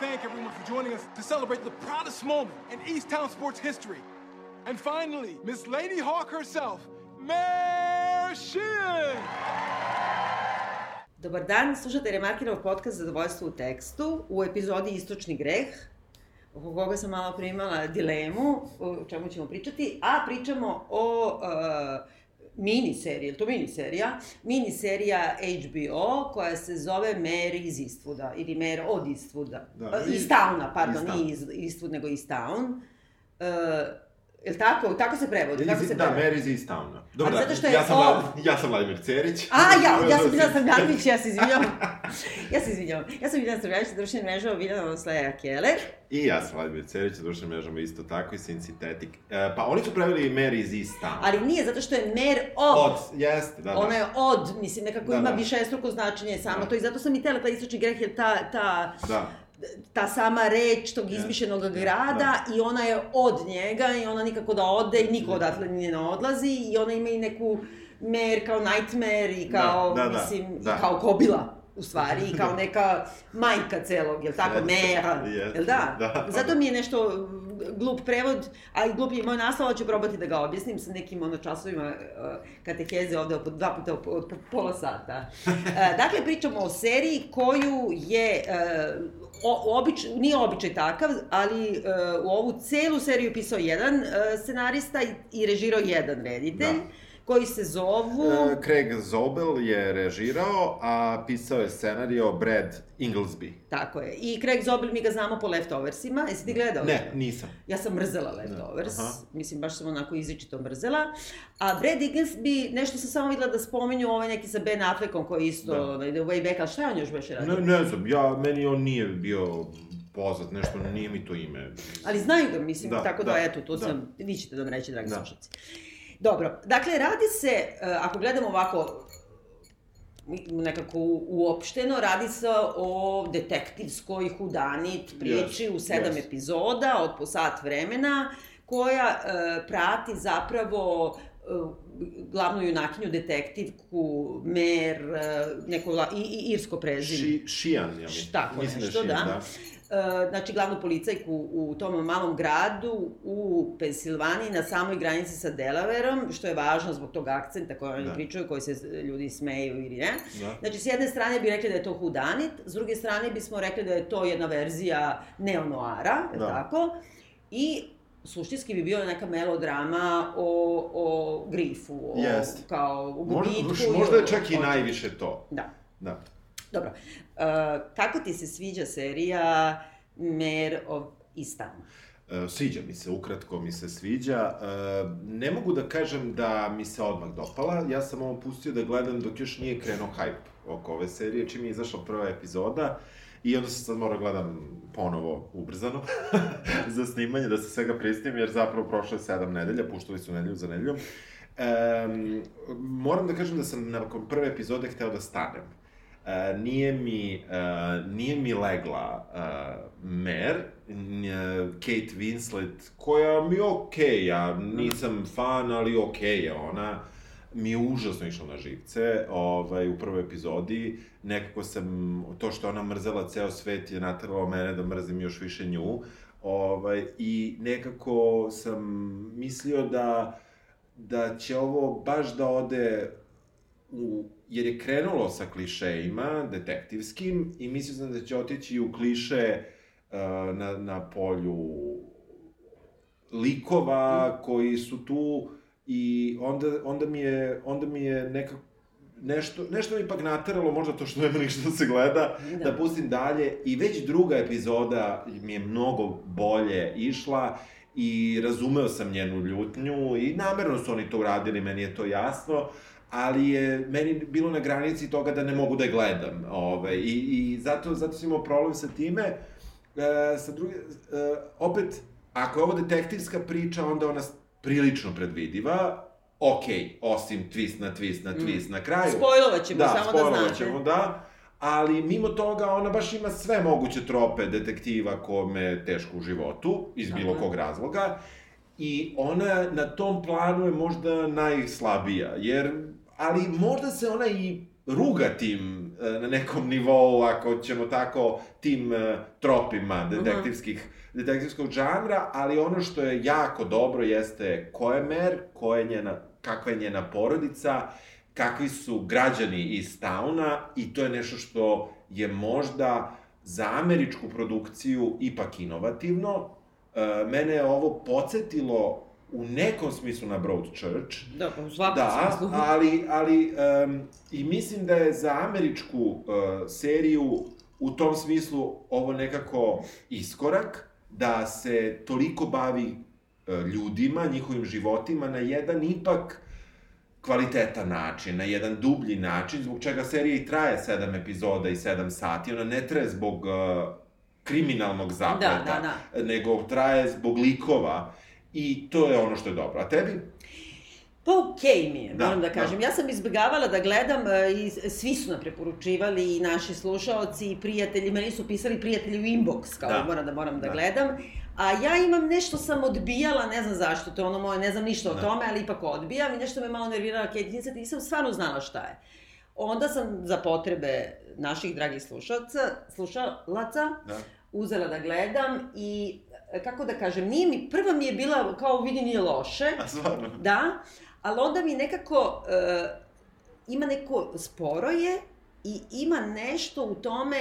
thank everyone for joining us to celebrate the proudest moment in Easttown sports history. And finally, Miss Lady Hawk herself, Mayor Sheehan! Dobar dan, slušate Remarkinov podcast Zadovoljstvo u tekstu u epizodi Istočni greh, oko koga sam malo primala dilemu, o čemu ćemo pričati, a pričamo o uh, mini seriji, je to mini serija? Mini serija HBO koja se zove Mare iz Eastwooda, ili Mare od Eastwooda. Da, i- iz Towna, pardon, iz nije iz Eastwood, nego iz Town. Uh, Jel tako? Tako se prevodi? Kako se da, prevodi? Mary iz Eastowna. Dobro, da, zato što je ja sam, ja sam Vladimir Cerić. A, ja, ja sam Biljana Srbljanović, ja se izvinjavam. ja se izvinjavam. Ja sam Biljana Srbljanović, društvenim mrežama Biljana Slaja Keller. I ja sam Vladimir Cerić, društvenim mrežama isto tako i Synthetic. E, pa oni su preveli Mary iz Eastowna. Ali nije, zato što je mer od. Od, jeste, da, da. Ona je od, mislim, nekako Da, ima da. višestruko značenje samo Da. to i zato sam i tela taj istočni greh, jer ta, ta, Da, ta sama reč tog izmišljenog Da, grada i ona je od njega i ona nikako da ode i niko odatle nije ne odlazi i ona ima i neku mer kao nightmare i kao, Da, da, da, mislim, da. i kao kobila u stvari, i kao neka majka celog, jel tako, mera, jel da? da. Zato mi je nešto glup prevod, a i glup je moj naslov, ali ću probati da ga objasnim sa nekim ono časovima uh, kateheze ovde od dva puta od, pola sata. Uh, dakle, pričamo o seriji koju je uh, o, obič, nije običaj takav, ali uh, u ovu celu seriju pisao jedan uh, scenarista i, i režirao jedan reditelj, Da. Koji se zovu... E, Craig Zobel je režirao, a pisao je scenario Brad Inglesby. Tako je. I Craig Zobel, mi ga znamo po Leftoversima. Jesi ti gledao? Ne, nisam. Ja sam mrzela Leftovers, aha. mislim baš sam onako izričito mrzela. A Brad Inglesby, nešto sam samo videla da spominju ovaj neki sa Ben Affleckom koji isto Da. ide way back, ali šta je on još beše radio? Ne, ne znam, ja, meni on nije bio poznat, nešto, nije mi to ime. Ali znaju ga, mislim, Da, tako da, da, eto, to da. sam, vi ćete da mi reći, dragi Da. slušalci. Dobro, dakle, radi se, e, ako gledamo ovako, nekako uopšteno, radi se o detektivskoj hudanit priči Yes, u sedam yes. epizoda od po sat vremena, koja e, prati zapravo e, glavnu junakinju, detektivku, mer, e, neko i, i irsko prezime. Ši, Šijan, ja mislim. Tako mislim nešto, je Šijan, da. E, znači glavnu policajku u tom malom gradu u Pensilvaniji na samoj granici sa Delaverom, što je važno zbog tog akcenta koji oni Da. pričaju, koji se ljudi smeju ili ne. Da. Znači, s jedne strane bi rekli da je to hudanit, s druge strane bismo rekli da je to jedna verzija neonoara, je Da. tako? I suštinski bi bio neka melodrama o, o grifu, o, Jest. kao u Možda, gubitku. možda o- je čak i najviše to. Da. Da. Dobro. Uh, kako ti se sviđa serija Mayor of? E, Sviđa mi se, ukratko mi se sviđa. E, Ne mogu da kažem da mi se odmah dopala, ja sam ovo pustio da gledam dok još nije krenuo hype oko ove serije, čim je izašla prva epizoda. I onda sam sad morao gledam ponovo ubrzano za snimanje, da se svega pristim, jer zapravo prošlo je sedam nedelja, puštali su nedelju za nedeljom. Um, moram da kažem da sam nakon prve epizode hteo da stanem. Nije mi, e, nije mi legla e, Mer, Kate Winslet, koja mi je okej, ja nisam fan, ali okej je ona, mi je užasno išla na živce, ovaj, u prvoj epizodi, nekako sam, to što ona mrzela ceo svet je natrvalo mene da mrzim još više nju, ovaj, i nekako sam mislio da, da će ovo baš da ode u, jer je krenulo sa klišejima detektivskim i mislio sam da će otići u kliše uh, na, na polju likova koji su tu i onda, onda mi je, onda mi je nekako nešto, nešto mi ipak nateralo, možda to što nema ništa se gleda, Da. da. da pustim dalje i već druga epizoda mi je mnogo bolje išla i razumeo sam njenu ljutnju i namerno su oni to uradili, meni je to jasno, ali je meni bilo na granici toga da ne mogu da je gledam. Ove, I i zato, zato sam imao problem sa time. E, sa druge, e, opet, ako je ovo detektivska priča, onda ona prilično predvidiva, ok, osim twist na twist na twist na kraju. Spojlovat ćemo, da, samo da znate. ćemo, da. Ali mimo toga ona baš ima sve moguće trope detektiva kome je teško u životu, iz bilo Aha. kog razloga. I ona na tom planu je možda najslabija, jer, ali možda se ona i ruga tim e, na nekom nivou, ako ćemo tako, tim e, tropima Mhm. detektivskih, detektivskog žanra, ali ono što je jako dobro jeste ko je Mer, ko je njena, kakva je njena porodica, kakvi su građani iz Tauna i to je nešto što je možda za američku produkciju ipak inovativno. E, mene je ovo podsjetilo u nekom smislu na Broadchurch, Da, pa u svakom Da, smislu. ali, ali um, i mislim da je za američku uh, seriju u tom smislu ovo nekako iskorak, da se toliko bavi uh, ljudima, njihovim životima na jedan ipak kvalitetan način, na jedan dublji način, zbog čega serija i traje sedam epizoda i sedam sati. Ona ne traje zbog uh, kriminalnog zapleta, Da, da, nego traje zbog likova i to je ono što je dobro. A tebi? Pa okej mi je, Da, moram da da. kažem. Ja sam izbjegavala da gledam e, i svi su nam preporučivali i naši slušaoci i prijatelji, meni su pisali prijatelji u inbox, kao Da. moram da moram da, Da. gledam. A ja imam nešto sam odbijala, ne znam zašto, to je ono moje, ne znam ništa o Da. tome, ali ipak odbijam i nešto me malo nervirala Kate Winslet, nisam stvarno znala šta je. Onda sam za potrebe naših dragih slušalca, slušalaca, Da. uzela da gledam i kako da kažem, nije mi, prva mi je bila kao vidi nije loše, A stvarno? da, ali onda mi nekako e, ima neko sporo je i ima nešto u tome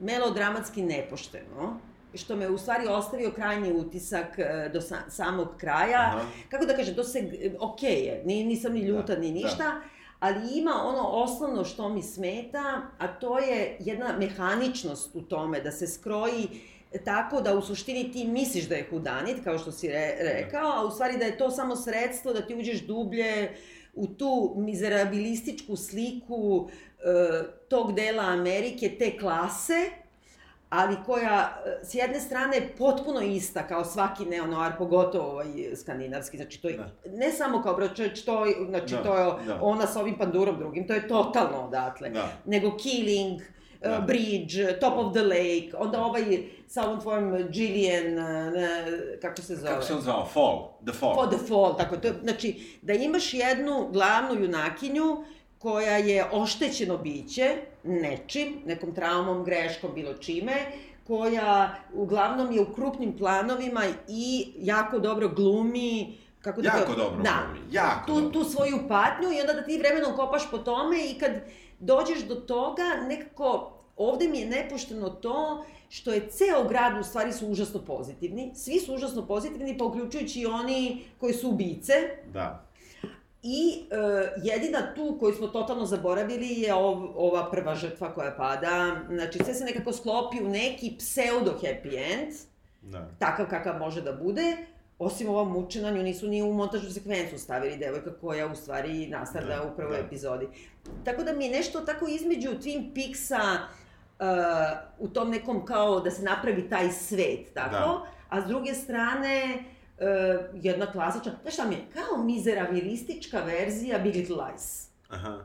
melodramatski nepošteno što me u stvari ostavio krajnji utisak e, do sa, samog kraja. Aha. Kako da kažem, to se, ok je, ni, nisam ni ljuta Da, ni da. ništa, ali ima ono osnovno što mi smeta, a to je jedna mehaničnost u tome, da se skroji tako da u suštini ti misliš da je hudanit, kao što si re, rekao, a u stvari da je to samo sredstvo da ti uđeš dublje u tu mizerabilističku sliku e, tog dela Amerike, te klase, ali koja e, s jedne strane je potpuno ista kao svaki neonoar, pogotovo ovaj skandinavski, znači to je, ne samo kao Broadchurch, to, je- znači Da, to je da. ona sa ovim pandurom drugim, to je totalno odatle, Da. nego Killing, Da. uh, Bridge, Top of the Lake, onda ovaj sa ovom tvojom Gillian, uh, kako se zove? Kako se on zvao? Fall. The Fall. For the Fall, tako to, znači da imaš jednu glavnu junakinju koja je oštećeno biće nečim, nekom traumom, greškom, bilo čime, koja uglavnom je u krupnim planovima i jako dobro glumi, kako da Jako dobro da, glumi, jako tu, dobro. tu svoju patnju i onda da ti vremenom kopaš po tome i kad dođeš do toga, nekako ovde mi je nepošteno to što je ceo grad u stvari su užasno pozitivni. Svi su užasno pozitivni, pa uključujući i oni koji su ubice. Da. I e, jedina tu koju smo totalno zaboravili je ov, ova prva žrtva koja pada. Znači, sve se nekako sklopi u neki pseudo happy end, Da. takav kakav može da bude, osim ovom mučenanju, nisu ni u montažnu sekvencu stavili devojka koja u stvari nastavlja Da, u prvoj da. epizodi. Tako da mi je nešto tako između Twin Peaksa uh, u tom nekom kao da se napravi taj svet, tako? Da. A s druge strane, uh, jedna klasična, znaš šta mi je, kao mizerabilistička verzija Big Little Lies. Aha.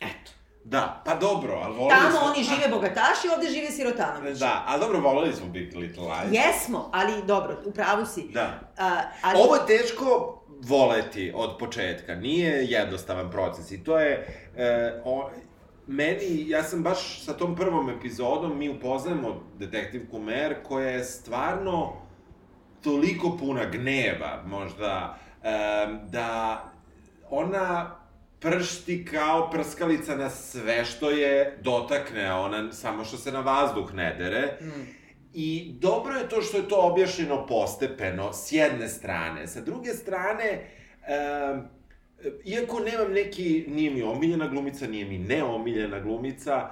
Eto. Da, pa dobro, ali voleli Tamo smo... oni žive bogataši, ovde žive sirotanovići. Da, a dobro, voleli smo Big Little Lies. Jesmo, ali dobro, u pravu si. Da. A, ali... Ovo je teško voleti od početka, nije jednostavan proces i to je, e, o, meni, ja sam baš sa tom prvom epizodom, mi upoznajemo detektivku Mer koja je stvarno toliko puna gneva, možda, da ona pršti kao prskalica na sve što je dotakne, ona samo što se na vazduh ne dere. Mm. I dobro je to što je to objašnjeno postepeno, s jedne strane. Sa druge strane, um, iako nemam neki, nije mi omiljena glumica, nije mi neomiljena glumica,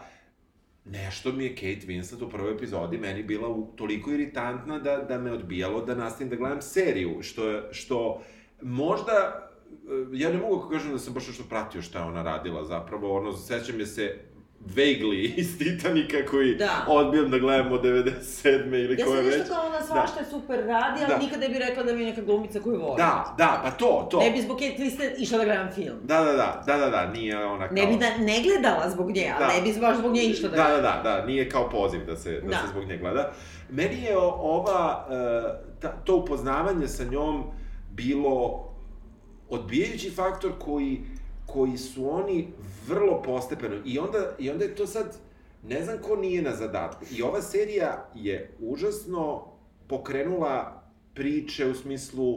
nešto mi je Kate Winslet u prvoj epizodi meni bila u, toliko iritantna da, da me odbijalo da nastavim da gledam seriju, što, što možda e, ja ne mogu kažem da sam baš nešto pratio šta je ona radila zapravo, ono, sećam je se vaguely iz Titanika koji Da. odbijam da gledam od 97. ili Ja koje sam već. nešto kao ona svašta je super radi, ali Da. nikada bi rekla da mi je neka glumica koju volim. Da, da, pa to, to. Ne bi zbog Kate Winslet išla da gledam film. Da, da, da, da, da, da, nije ona kao... Ne bi da ne gledala zbog nje, ali Da. ne bi baš zbog nje išla da Da, gledam. da, da, da, nije kao poziv da se, da, Da. se zbog nje gleda. Meni je ova, e, ta, to upoznavanje sa njom bilo odbijajući faktor koji, koji su oni vrlo postepeno, i onda, i onda je to sad, ne znam ko nije na zadatku. I ova serija je užasno pokrenula priče u smislu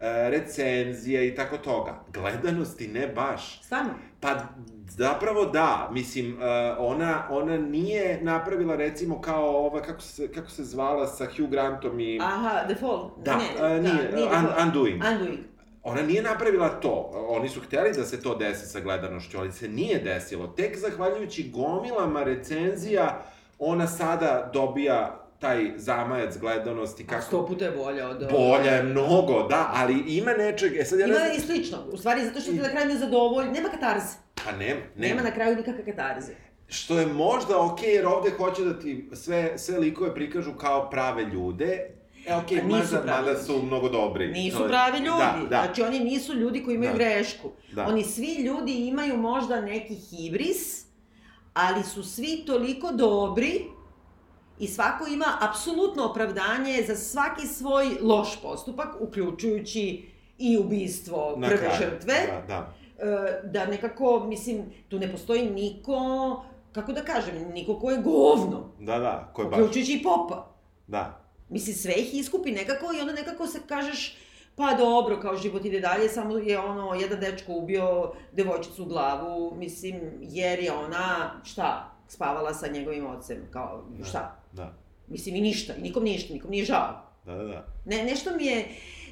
e, recenzije i tako toga. Gledanosti ne baš. Stvarno? Pa, zapravo da, mislim, e, ona, ona nije napravila recimo kao ova, kako se, kako se zvala sa Hugh Grantom i... Aha, The Fall. Da, ne, e, nije, The Un- Fall. Undoing. Undoing. Ona nije napravila to. Oni su hteli da se to desi sa gledanošću, ali se nije desilo. Tek zahvaljujući gomilama recenzija, ona sada dobija taj zamajac gledanosti A kako... sto puta je bolja od... Bolja je mnogo, da, ali ima nečeg... E sad ja Ima znam... i slično. U stvari, zato što te na kraju ne zadovolji. Nema katarze. Pa nema, Nema na kraju nikakve katarze. Što je možda okej, jer ovde hoće da ti sve, sve likove prikažu kao prave ljude. E, okej, A nisu mada, mada su mnogo dobri. Nisu To pravi ljudi. Da, da. Znači, oni nisu ljudi koji imaju Da. grešku. Da. Oni svi ljudi imaju možda neki hibris, ali su svi toliko dobri i svako ima apsolutno opravdanje za svaki svoj loš postupak, uključujući i ubistvo Na prve kraju. žrtve. Da, da. E, da nekako, mislim, tu ne postoji niko, kako da kažem, niko ko je govno, Da, da, ko je baš... uključujući i popa. Da. Mislim, sve ih iskupi nekako i onda nekako se kažeš, pa dobro, kao život ide dalje, samo je ono, jedan dečko ubio devojčicu u glavu, mislim, jer je ona, šta, spavala sa njegovim ocem, kao, Da. šta? Da, Mislim, i ništa, i nikom ništa, nikom nije žao. da, da. da. Ne, nešto mi je,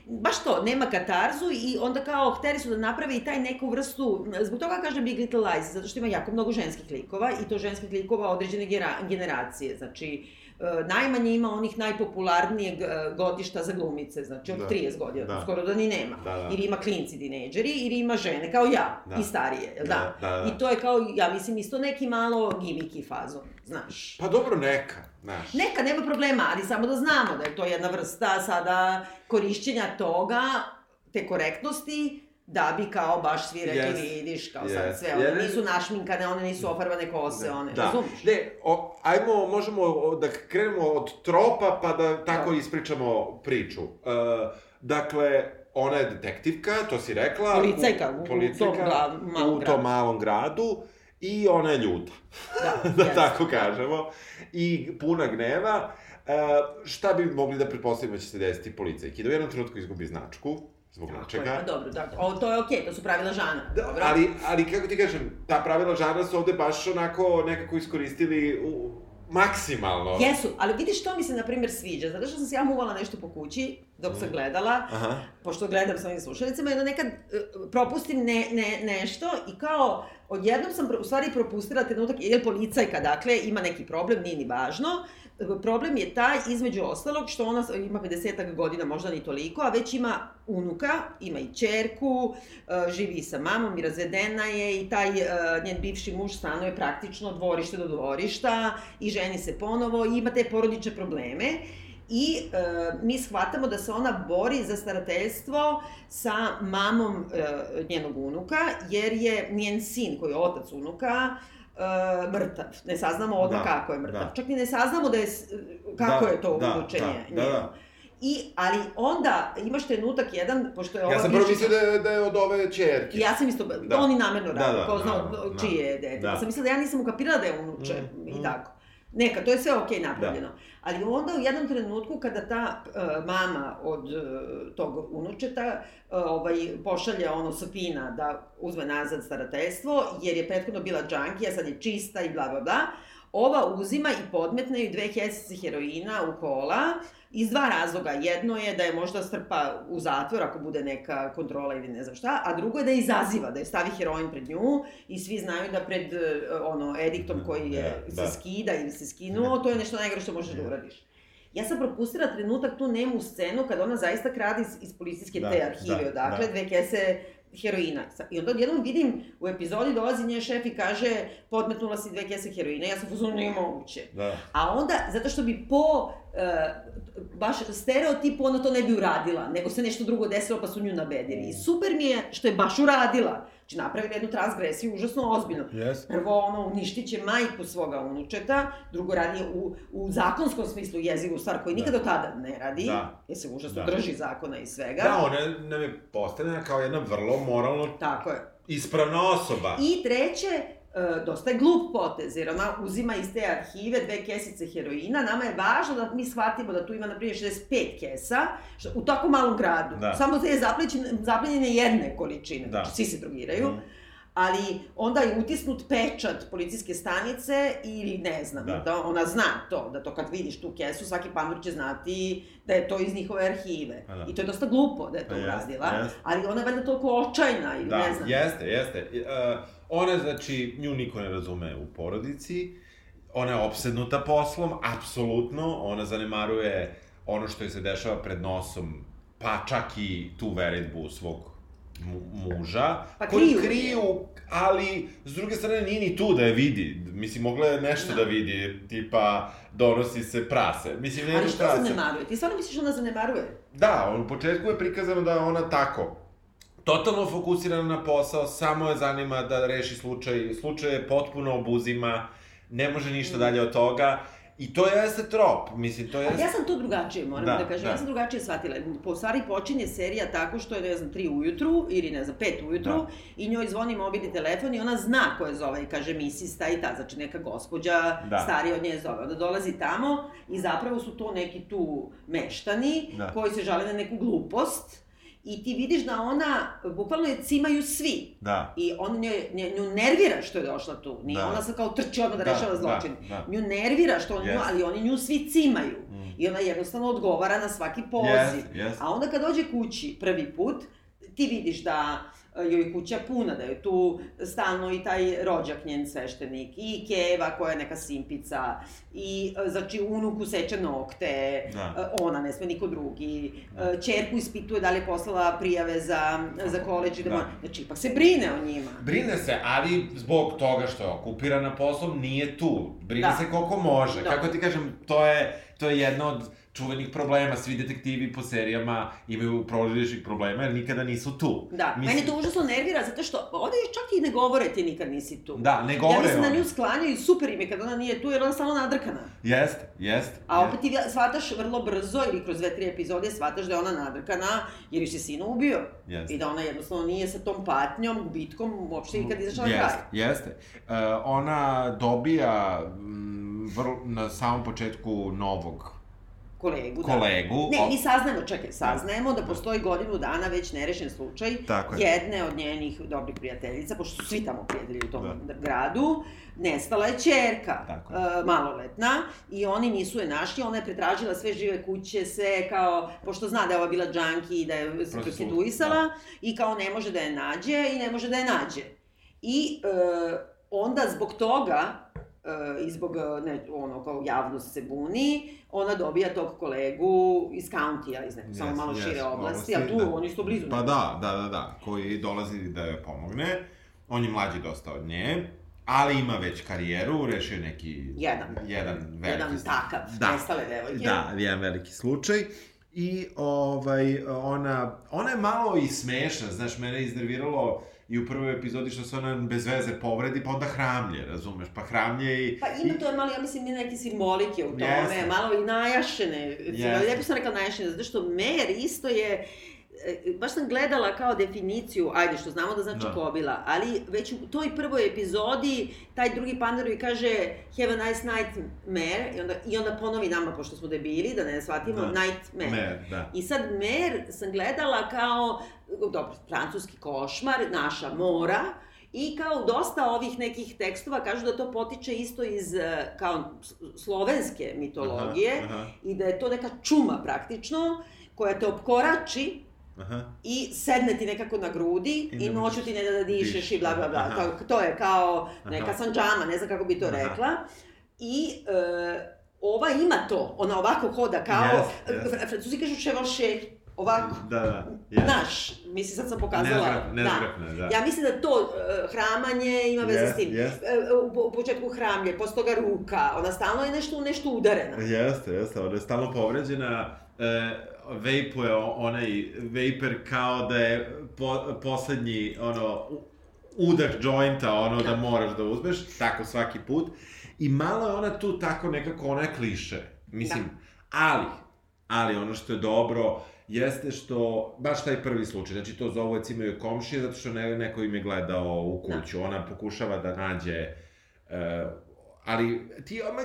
baš to, nema katarzu i onda kao hteli su da naprave i taj neku vrstu, zbog toga kažem Big Little Lies, zato što ima jako mnogo ženskih likova i to ženskih likova određene generacije, znači najmanje ima onih najpopularnijeg e, godišta za glumice, znači od Da. 30 godina, Da. skoro da ni nema. Da, da. Ili ima klinci, tinejdžeri, ili ima žene kao ja, Da. i starije, jel da? Da, da, da. I to je kao, ja mislim, isto neki malo gimiki fazon, znaš. Pa dobro, neka, znaš. Neka, nema problema, ali samo da znamo da je to jedna vrsta sada korišćenja toga, te korektnosti, da bi kao baš svi rekli, Jest. vidiš, kao Jest. sad sve, one Jer- nisu našminkane, one nisu ofarbane kose, one, da. razumiješ? Ne, o, ajmo, možemo o- da krenemo od tropa pa da tako Da. ispričamo priču. E, dakle, ona je detektivka, to si rekla. Policajka u- u policajka, tom glav- malom u gradu. tom malom gradu. I ona je ljuta, Da, da jeste. tako kažemo. I puna gneva. E, šta bi mogli da pretpostavimo da će se desiti policajki? Da u jednom trenutku izgubi značku, zbog Tako je, nečega. pa dobro, da, o, to je okej, to su pravila žana. Da, dobro? ali, ali kako ti kažem, ta pravila žana su ovde baš onako nekako iskoristili u, maksimalno. Jesu, ali vidiš što mi se, na primjer, sviđa, zato što sam se ja muvala nešto po kući, dok sam Mm. gledala, Aha. pošto gledam sa ovim slušalicama, i onda nekad e, propustim ne, ne, nešto i kao, odjednom sam u stvari propustila trenutak, jer policajka, dakle, ima neki problem, nije ni važno, problem je taj, između ostalog, što ona ima 50 godina, možda ni toliko, a već ima unuka, ima i čerku, e, živi sa mamom i razvedena je i taj e, njen bivši muž stanuje praktično od dvorišta do dvorišta i ženi se ponovo i ima te porodične probleme. I e, mi shvatamo da se ona bori za starateljstvo sa mamom e, njenog unuka, jer je njen sin, koji je otac unuka, e, mrtav. Ne saznamo odmah Da, kako je mrtav. da. Čak ni ne saznamo da je, kako Da, je to da, unučenje da, da, njeno. da. I, ali onda imaš trenutak jedan, pošto je ova Ja sam prvo mislio da je, da je od ove čerke. I ja sam isto, Da. da. oni namerno Da, rade, da, ko zna naravno, od da. čije je dete. Da. Da. sam mislila da ja nisam ukapirala da je unuče Mm, i mm. tako. Neka, to je sve okej napravljeno. Ali onda u jednom trenutku kada ta uh, mama od uh, tog unučeta uh, ovaj, pošalje ono Sofina da uzme nazad starateljstvo, jer je prethodno bila džankija, sad je čista i bla bla bla, ova uzima i podmetne ju dve kesice heroina u kola, iz dva razloga. Jedno je da je možda strpa u zatvor ako bude neka kontrola ili ne znam šta, a drugo je da je izaziva, da je stavi heroin pred nju i svi znaju da pred eh, ono ediktom koji je, Da, da. se skida ili se skinuo, to je nešto najgore što možeš da uradiš. Ja sam propustila trenutak tu nemu scenu kada ona zaista krade iz, iz policijske Da, te arhive, da, odakle da. dve kese heroina. I onda odjednom vidim u epizodi dolazi njen šef i kaže podmetnula si dve kese heroina. Ja sam fuzonu nije moguće. Da. A onda, zato što bi po, e, baš stereotipu ona to ne bi uradila, nego se nešto drugo desilo pa su nju nabedili. I super mi je što je baš uradila. Znači napravila jednu transgresiju užasno ozbiljno. Yes. Prvo, ono, uništit će majku svoga unučeta, drugo radi u, u zakonskom smislu jezivu stvar koju nikada do tada ne radi, Da. jer se užasno Da. drži zakona i svega. Da, ona nam je postavljena kao jedna vrlo moralno Tako je. ispravna osoba. I treće, e, dosta je glup potez, jer ona uzima iz te arhive dve kesice heroina, nama je važno da mi shvatimo da tu ima, na primjer, 65 kesa, što, u tako malom gradu. Da. Samo je zaplećen, zaplenjene jedne količine, Da. znači svi se drogiraju. Mm. Ali onda je utisnut pečat policijske stanice ili ne znam, Da. da. ona zna to, da to kad vidiš tu kesu, svaki pandur će znati da je to iz njihove arhive. Pa da. I to je dosta glupo da je to Pa jest, uradila, jest. ali ona je valjda toliko očajna ili Da, ne znam. jeste, jeste. Uh, ona, znači, nju niko ne razume u porodici, ona je opsednuta poslom, apsolutno, ona zanemaruje ono što joj se dešava pred nosom, pa čak i tu veredbu svog mu muža, Pa koju kriju je. kriju, ali s druge strane nije ni tu da je vidi. Mislim, mogla je nešto da, Da. vidi, tipa donosi se prase. Mislim, nema Ali što zanemaruje? Ti stvarno misliš ona zanemaruje? Da, u početku je prikazano da je ona tako totalno fokusirana na posao, samo je zanima da reši slučaj, slučaj je potpuno obuzima, ne može ništa dalje od toga. I to jeste trop, mislim, to Ali jeste... ja sam to drugačije, moram Da, da, kažem. da. Ja sam drugačije shvatila. Po stvari počinje serija tako što je, ne znam, 3 ujutru, ili ne znam, 5 ujutru, Da. i njoj zvoni mobilni telefon i ona zna ko je zove i kaže misis ta i ta, znači neka gospođa Da. starija od nje zove. Onda dolazi tamo i zapravo su to neki tu meštani Da. koji se žale na neku glupost i ti vidiš da ona, bukvalno je cimaju svi. Da. I on nju, nju, nju nervira što je došla tu. Nije Da. ona sad kao trči odmah da, Da, rešava da, zločin. da. Nju nervira što on nju, Jest. ali oni nju svi cimaju. Mm. I ona jednostavno odgovara na svaki poziv. Jest, jest. A onda kad dođe kući prvi put, ti vidiš da joj je kuća puna, da je tu stalno i taj rođak njen sveštenik, i Keva koja je neka simpica, i e, znači unuku seče nokte, Da. e, ona ne sme niko drugi, e, čerku ispituje da li je poslala prijave za, za koleđ i da, Da. da. znači ipak se brine o njima. Brine se, ali zbog toga što je okupirana poslom, nije tu. Brine Da. se koliko može. Da. Kako ti kažem, to je, to je jedno od čuvenih problema. Svi detektivi po serijama imaju porodičnih problema, jer nikada nisu tu. Da, Mislim- mene to užasno nervira, zato što ovde čak i ne govore ti nikad nisi tu. Da, ne Ja govore mislim da nju sklanjaju super im je kad ona nije tu, jer ona stalno nadrkana. Jeste, jeste. A opet ti shvataš vrlo brzo, ili kroz dve, tri epizode, shvataš da je ona nadrkana, jer ju se ubio. Jeste. I da ona jednostavno nije sa tom patnjom, gubitkom, uopšte nikad izašla na Jeste, kraj. jeste. Uh, ona dobija mm, vrlo, na samom početku novog Kolegu, da. kolegu. Ne, O- mi saznajemo, čekaj, saznajemo da postoji godinu dana već nerešen slučaj Tako je. jedne od njenih dobrih prijateljica, pošto su svi tamo prijatelji u tom Da. gradu, nestala je čerka, Tako je. e, maloletna, i oni nisu je našli, ona je pretražila sve žive kuće, sve kao, pošto zna da je ova bila džanki i da je se prostituisala, i kao ne može da je nađe i ne može da je nađe. I e, onda zbog toga, i zbog e, ne, ono, kao javnost se buni, ona dobija tog kolegu iz countija, iz nekog samo Yes, malo yes, šire oblasti, a tu da. oni su blizu. Pa da, da, da, da, koji dolazi da joj pomogne. On je mlađi dosta od nje, ali ima već karijeru, rešio neki... Jedan. Jedan veliki... Jedan takav, da. nestale devojke. Da, jedan veliki slučaj. I ovaj, ona, ona je malo i smešna, znaš, mene je iznerviralo i u prvoj epizodi što se ona bez veze povredi, pa onda hramlje, razumeš, pa hramlje i... Pa ima to je malo, ja mislim, i neke simbolike u tome, Jeste. malo i najašene. Jeste. Lijepo sam rekla najašene, zato što mer isto je, baš sam gledala kao definiciju, ajde što znamo da znači Da. kobila, ali već u toj prvoj epizodi taj drugi pandarovi kaže have a nice night mare i onda, i onda ponovi nama, pošto smo debili, da ne shvatimo, Da. night mare. Mer, da. I sad mer sam gledala kao, dobro, francuski košmar, naša mora, I kao dosta ovih nekih tekstova kažu da to potiče isto iz e, kao slovenske mitologije Aha, aha. i da je to neka čuma praktično koja te opkorači Aha. i sedne ti nekako na grudi I i, noću ti ne da da dišeš dišeš, i bla bla bla. aha. Kao, to je kao neka Aha. sanđama, ne znam kako bi to Aha. rekla. I e, ova ima to, ona ovako hoda kao, jest. Fr- francuzi kažu chevauché, ovako. Da, da. jest. Znaš, mislim sad sam pokazala. Nezgrapno, nezgrapno, da. Ja mislim da to uh, hramanje ima veze Jest, s tim. jest. E, u, u početku hramlje, posle toga ruka, ona stalno je nešto, nešto udarena. Jeste, jeste, ona je stalno povređena, e, vejpuje onaj vejper kao da je po, poslednji, ono, udah jointa, ono, da moraš da uzmeš, tako svaki put. I malo je ona tu tako nekako, ona je kliše. Mislim, ali, ali ono što je dobro jeste što, baš taj prvi slučaj, znači to zovu recimo joj komšije, zato što ne, neko im je gledao u kuću, Da. ona pokušava da nađe, uh, ali ti odmah,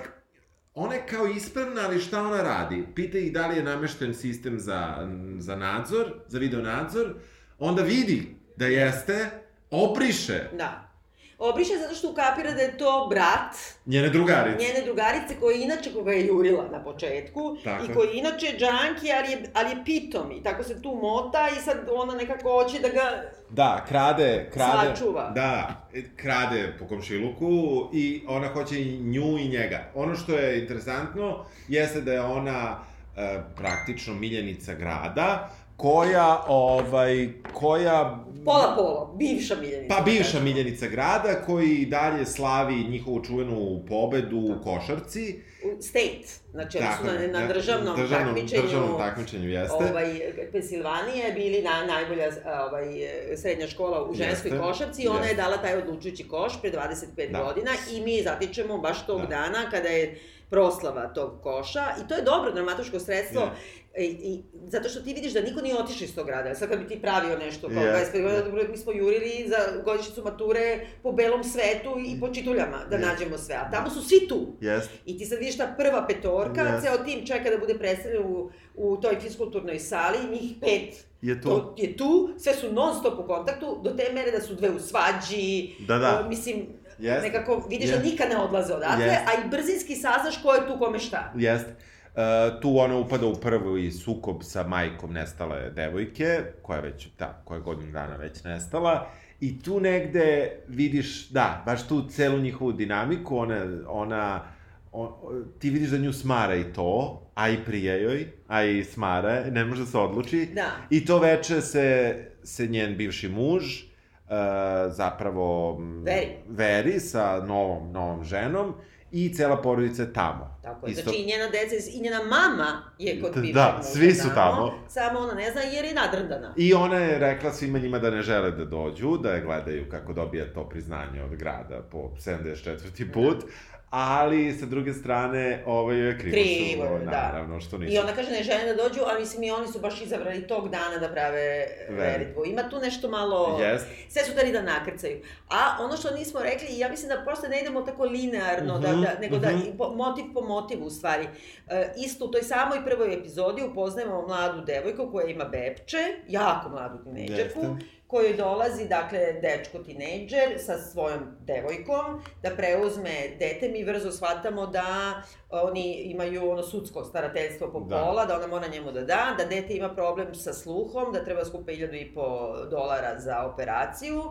ona je kao ispravna, ali šta ona radi? Pita ih da li je namešten sistem za, za nadzor, za video nadzor, onda vidi da jeste, obriše Da. Obriše zato što ukapira da je to brat njene drugarice. njene drugarice koja je inače koga je jurila na početku Tako i je. koji je inače džanki, ali je, ali je pitom i tako se tu mota i sad ona nekako hoće da ga... Da, krade, krade. Sačuva. Da, krade po komšiluku i ona hoće i nju i njega. Ono što je interesantno jeste da je ona e, praktično miljenica grada, koja, ovaj, koja... Pola pola, bivša miljenica. Pa bivša miljenica grada, koji dalje slavi njihovu čuvenu pobedu u košarci. State, znači oni su Tako na, je, na ne, državnom, državnom, takmičenju. državnom takmičenju, jeste. Ovaj, Pensilvanije bili na najbolja ovaj, srednja škola u ženskoj Jeste, košarci i ona je jeste. dala taj odlučujući koš pre 25 Da. godina i mi zatičemo baš tog Da. dana kada je proslava tog koša i to je dobro dramatoško sredstvo Je. I, i, zato što ti vidiš da niko nije otišao iz tog grada. Sad kad bi ti pravio nešto kao Jeste, 25 godina, dobro, mi smo jurili za godišnjicu mature po belom svetu i po čituljama da Jeste. nađemo sve. A tamo su svi tu. Jeste. I ti sad vidiš ta prva petorka, Jeste. ceo tim čeka da bude predstavljen u, u toj fiskulturnoj sali, njih pet Je to. to je tu, sve su non stop u kontaktu, do te mere da su dve u svađi, Da, da. o, mislim, Jeste. nekako vidiš Jeste. da nikad ne odlaze odatle, Jeste. a i brzinski saznaš ko je tu kome šta. Jeste. Uh, tu ona upada u prvi sukob sa majkom nestale devojke, koja je već, da, koja je godinu dana već nestala. I tu negde vidiš, da, baš tu celu njihovu dinamiku, ona, ona, on, ti vidiš da nju smara i to, a i prije joj, a i smara, ne može da se odluči. Da. I to veče se, se njen bivši muž, uh, zapravo... Veri. Veri sa novom, novom ženom i cela porodica je tamo. Tako je, Isto- znači i njena deca i njena mama je kod Da, bivšeg da, svi su tamo. Samo ona ne zna jer je nadrndana. I ona je rekla svima njima da ne žele da dođu, da je gledaju kako dobija to priznanje od grada po 74. put, ali sa druge strane, ovo je krivo, Krivo su, da. naravno, što nisu. I ona kaže ne žele da dođu, ali mislim i oni su baš izabrali tog dana da prave veritbu. Ima tu nešto malo... Jest. Sve su dali da nakrcaju. A ono što nismo rekli, ja mislim da prosto ne idemo tako linearno, da, Mhm, da, nego da mhm. po, motiv po motivu u stvari. E, isto u toj samoj prvoj epizodi upoznajemo mladu devojku koja ima bepče, jako mladu tinejdžerku, Jeste. Kojoj dolazi, dakle, dečko tinejdžer sa svojom devojkom da preuzme dete. Mi brzo shvatamo da oni imaju ono sudsko starateljstvo po Da. pola, da ona mora njemu da da, da dete ima problem sa sluhom, da treba skupa 1000 i po dolara za operaciju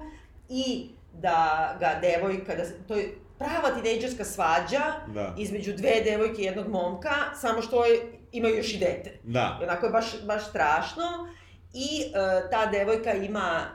i da ga devojka, da, to je prava tinejdžerska svađa Da. između dve devojke i jednog momka, samo što je, imaju još i dete. Da. I onako je baš, baš strašno. I e, ta devojka ima,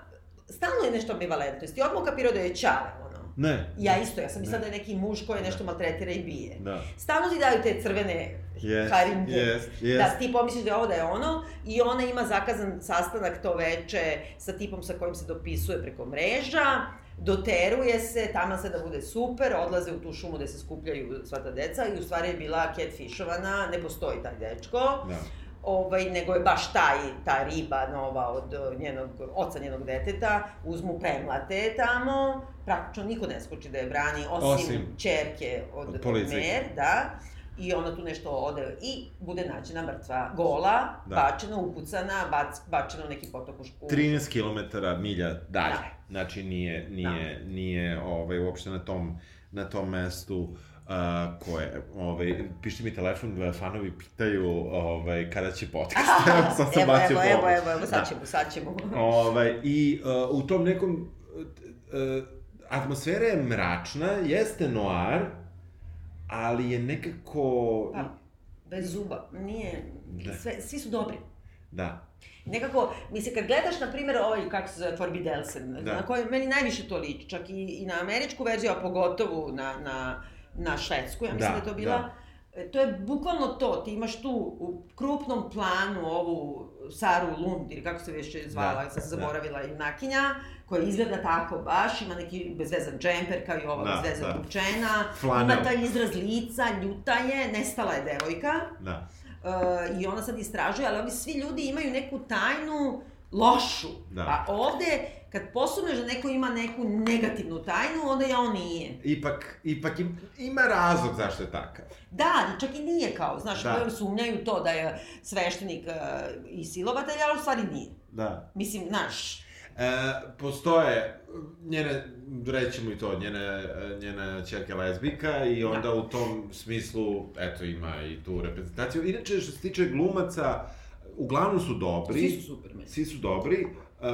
stalno je nešto ambivalentno. Jesi ti odmah kapirao da je čale, ono? Ne. Ja isto, ja sam mislila da je neki muž koji nešto maltretira i bije. Da. Stalno ti daju te crvene Yes, haringe. yes, yes. Da ti pomisliš da je ovo da je ono i ona ima zakazan sastanak to veče sa tipom sa kojim se dopisuje preko mreža, doteruje se, tamo se da bude super, odlaze u tu šumu gde se skupljaju sva ta deca i u stvari je bila catfishovana, ne postoji taj dečko Da. Ovaj, nego je baš taj, ta riba nova od eh, njenog, oca njenog deteta, uzmu premlate tamo, praktično niko ne skoči da je brani, osim, Osim čerke od, od. Mer, da, i ona tu nešto ode i bude nađena mrtva, gola, Da. bačena, upucana, bac, bačena u neki potok u školu. 13 km milja dalje. Da. Znači nije, nije, nije ovaj, uopšte na tom, na tom mestu uh, koje, ovaj, pišite mi telefon, fanovi pitaju ovaj, kada će podcast. Evo, sad sam evo, evo, evo, pogled. evo, evo, sad Da. ćemo, sad ćemo. Ovaj, I uh, u tom nekom... Uh, atmosfera je mračna, jeste noir, ali je nekako... Pa, bez zuba, nije, Da. sve, svi su dobri. Da. Nekako, mislim, kad gledaš, na primjer, ovaj, kako se zove, Forbidelsen, Da. da. na koji meni najviše to liči, čak i, i na američku verziju, a pogotovo na, na, na švedsku, ja mislim Da, da, je to bila. da. E, To je bukvalno to, ti imaš tu u krupnom planu ovu Saru Lund, ili kako se već zvala, Da, se da. zaboravila junakinja, koja izgleda tako baš, ima neki bezvezan džemper, kao i ova Da, bezvezan da. Flanel. ima taj izraz lica, ljuta je, nestala je devojka, Da. uh, i ona sad istražuje, ali ovi svi ljudi imaju neku tajnu lošu. Da. A ovde, kad posumneš da neko ima neku negativnu tajnu, onda je on nije. Ipak, ipak im, ima razlog zašto je takav. Da, čak i nije kao, znaš, Da. da. sumnjaju to da je sveštenik uh, i silovatelj, ali u stvari nije. Da. Mislim, znaš, E, postoje njene, rećemo i to, njene, njena čerka lezbika i onda Da. u tom smislu, eto, ima i tu reprezentaciju. Inače, što se tiče glumaca, uglavnom su dobri. svi su super. Svi su dobri. Um,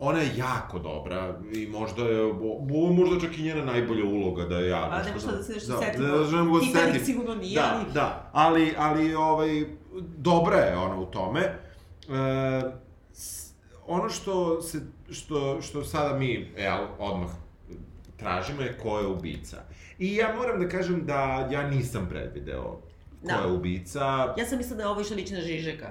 ona je jako dobra i možda je, bo- ovo možda čak i njena najbolja uloga da je ja. A nešto šta da se nešto da, setimo. Da, da, da Titanic setim. sigurno nije, da, ali- Da, ali, ali ovaj, dobra je ona u tome. E, ono što, se, što, što sada mi, jel, odmah tražimo je ko je ubica. I ja moram da kažem da ja nisam predvideo ko Da. je ubica. Ja sam mislila da je ovo išla liči na Žižeka.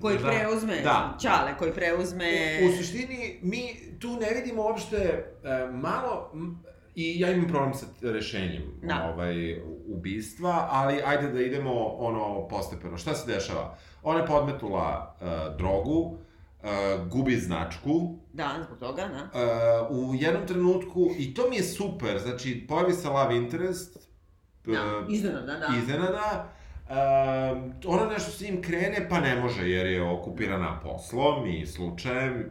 Koji Da. preuzme, Da. Ćale, koji preuzme... U, u suštini, mi tu ne vidimo uopšte e, malo, i ja imam problem sa rešenjem Da. ovaj, ubistva, ali ajde da idemo ono postepeno. Šta se dešava? Ona je podmetula e, drogu, e, gubi značku, Da, zbog toga, da. e, u jednom trenutku, i to mi je super, znači, pojavi se love interest, e, Da, iznenada, da. iznenada, Um, ona nešto s njim krene, pa ne može, jer je okupirana poslom i slučajem.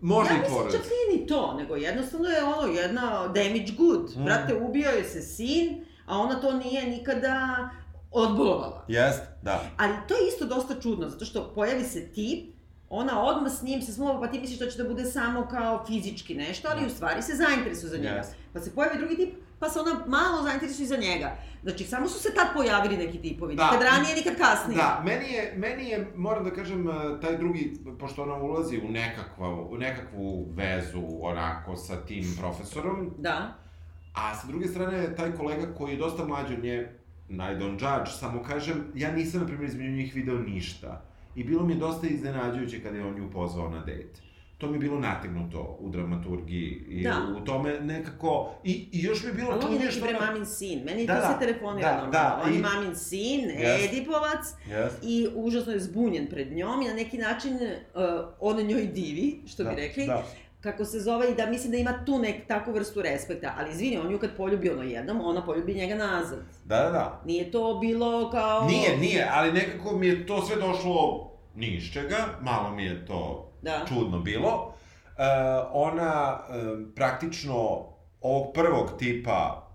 Može ja i mislim, pored. čak nije ni to, nego jednostavno je ono, jedna damage good. Mm. Brate, ubio je se sin, a ona to nije nikada odbolovala. Jest, da. Ali to je isto dosta čudno, zato što pojavi se tip, ona odmah s njim se smuva, pa ti misliš da će da bude samo kao fizički nešto, ali u stvari se zainteresuje za njega. Jeste. Pa se pojavi drugi tip, pa se ona malo zainteresuje za njega. Znači, samo su se tad pojavili neki tipovi, Da. nikad ranije, nikad kasnije. Da, meni je, meni je, moram da kažem, eh, taj drugi, pošto ona ulazi u, nekakva, u nekakvu vezu, onako, sa tim profesorom, Da. a sa druge strane, taj kolega koji je dosta mlađi od nje, I don't judge, samo kažem, ja nisam, na primjer, između njih video ništa. I bilo mi je dosta iznenađujuće kada je on nju pozvao na dejt. To mi je bilo nategnuto u dramaturgiji i Da. u tome nekako... I, i još mi je bilo Ali on je tužnije neki što... bre ona- mamin sin. Meni Da, to da. se telefonira Da, normalno. da, On i- mamin sin, Yes. Edipovac, Yes. i užasno je zbunjen pred njom i na neki način uh, on njoj divi, što bi rekli. Da. kako se zove i da mislim da ima tu nek takvu vrstu respekta, ali izvini, on ju kad poljubi ono jednom, ona poljubi njega nazad. Da, da, da. Nije to bilo kao... Nije, nije, ali nekako mi je to sve došlo ni iz čega, malo mi je to Da. čudno bilo. E, ona e, praktično ovog prvog tipa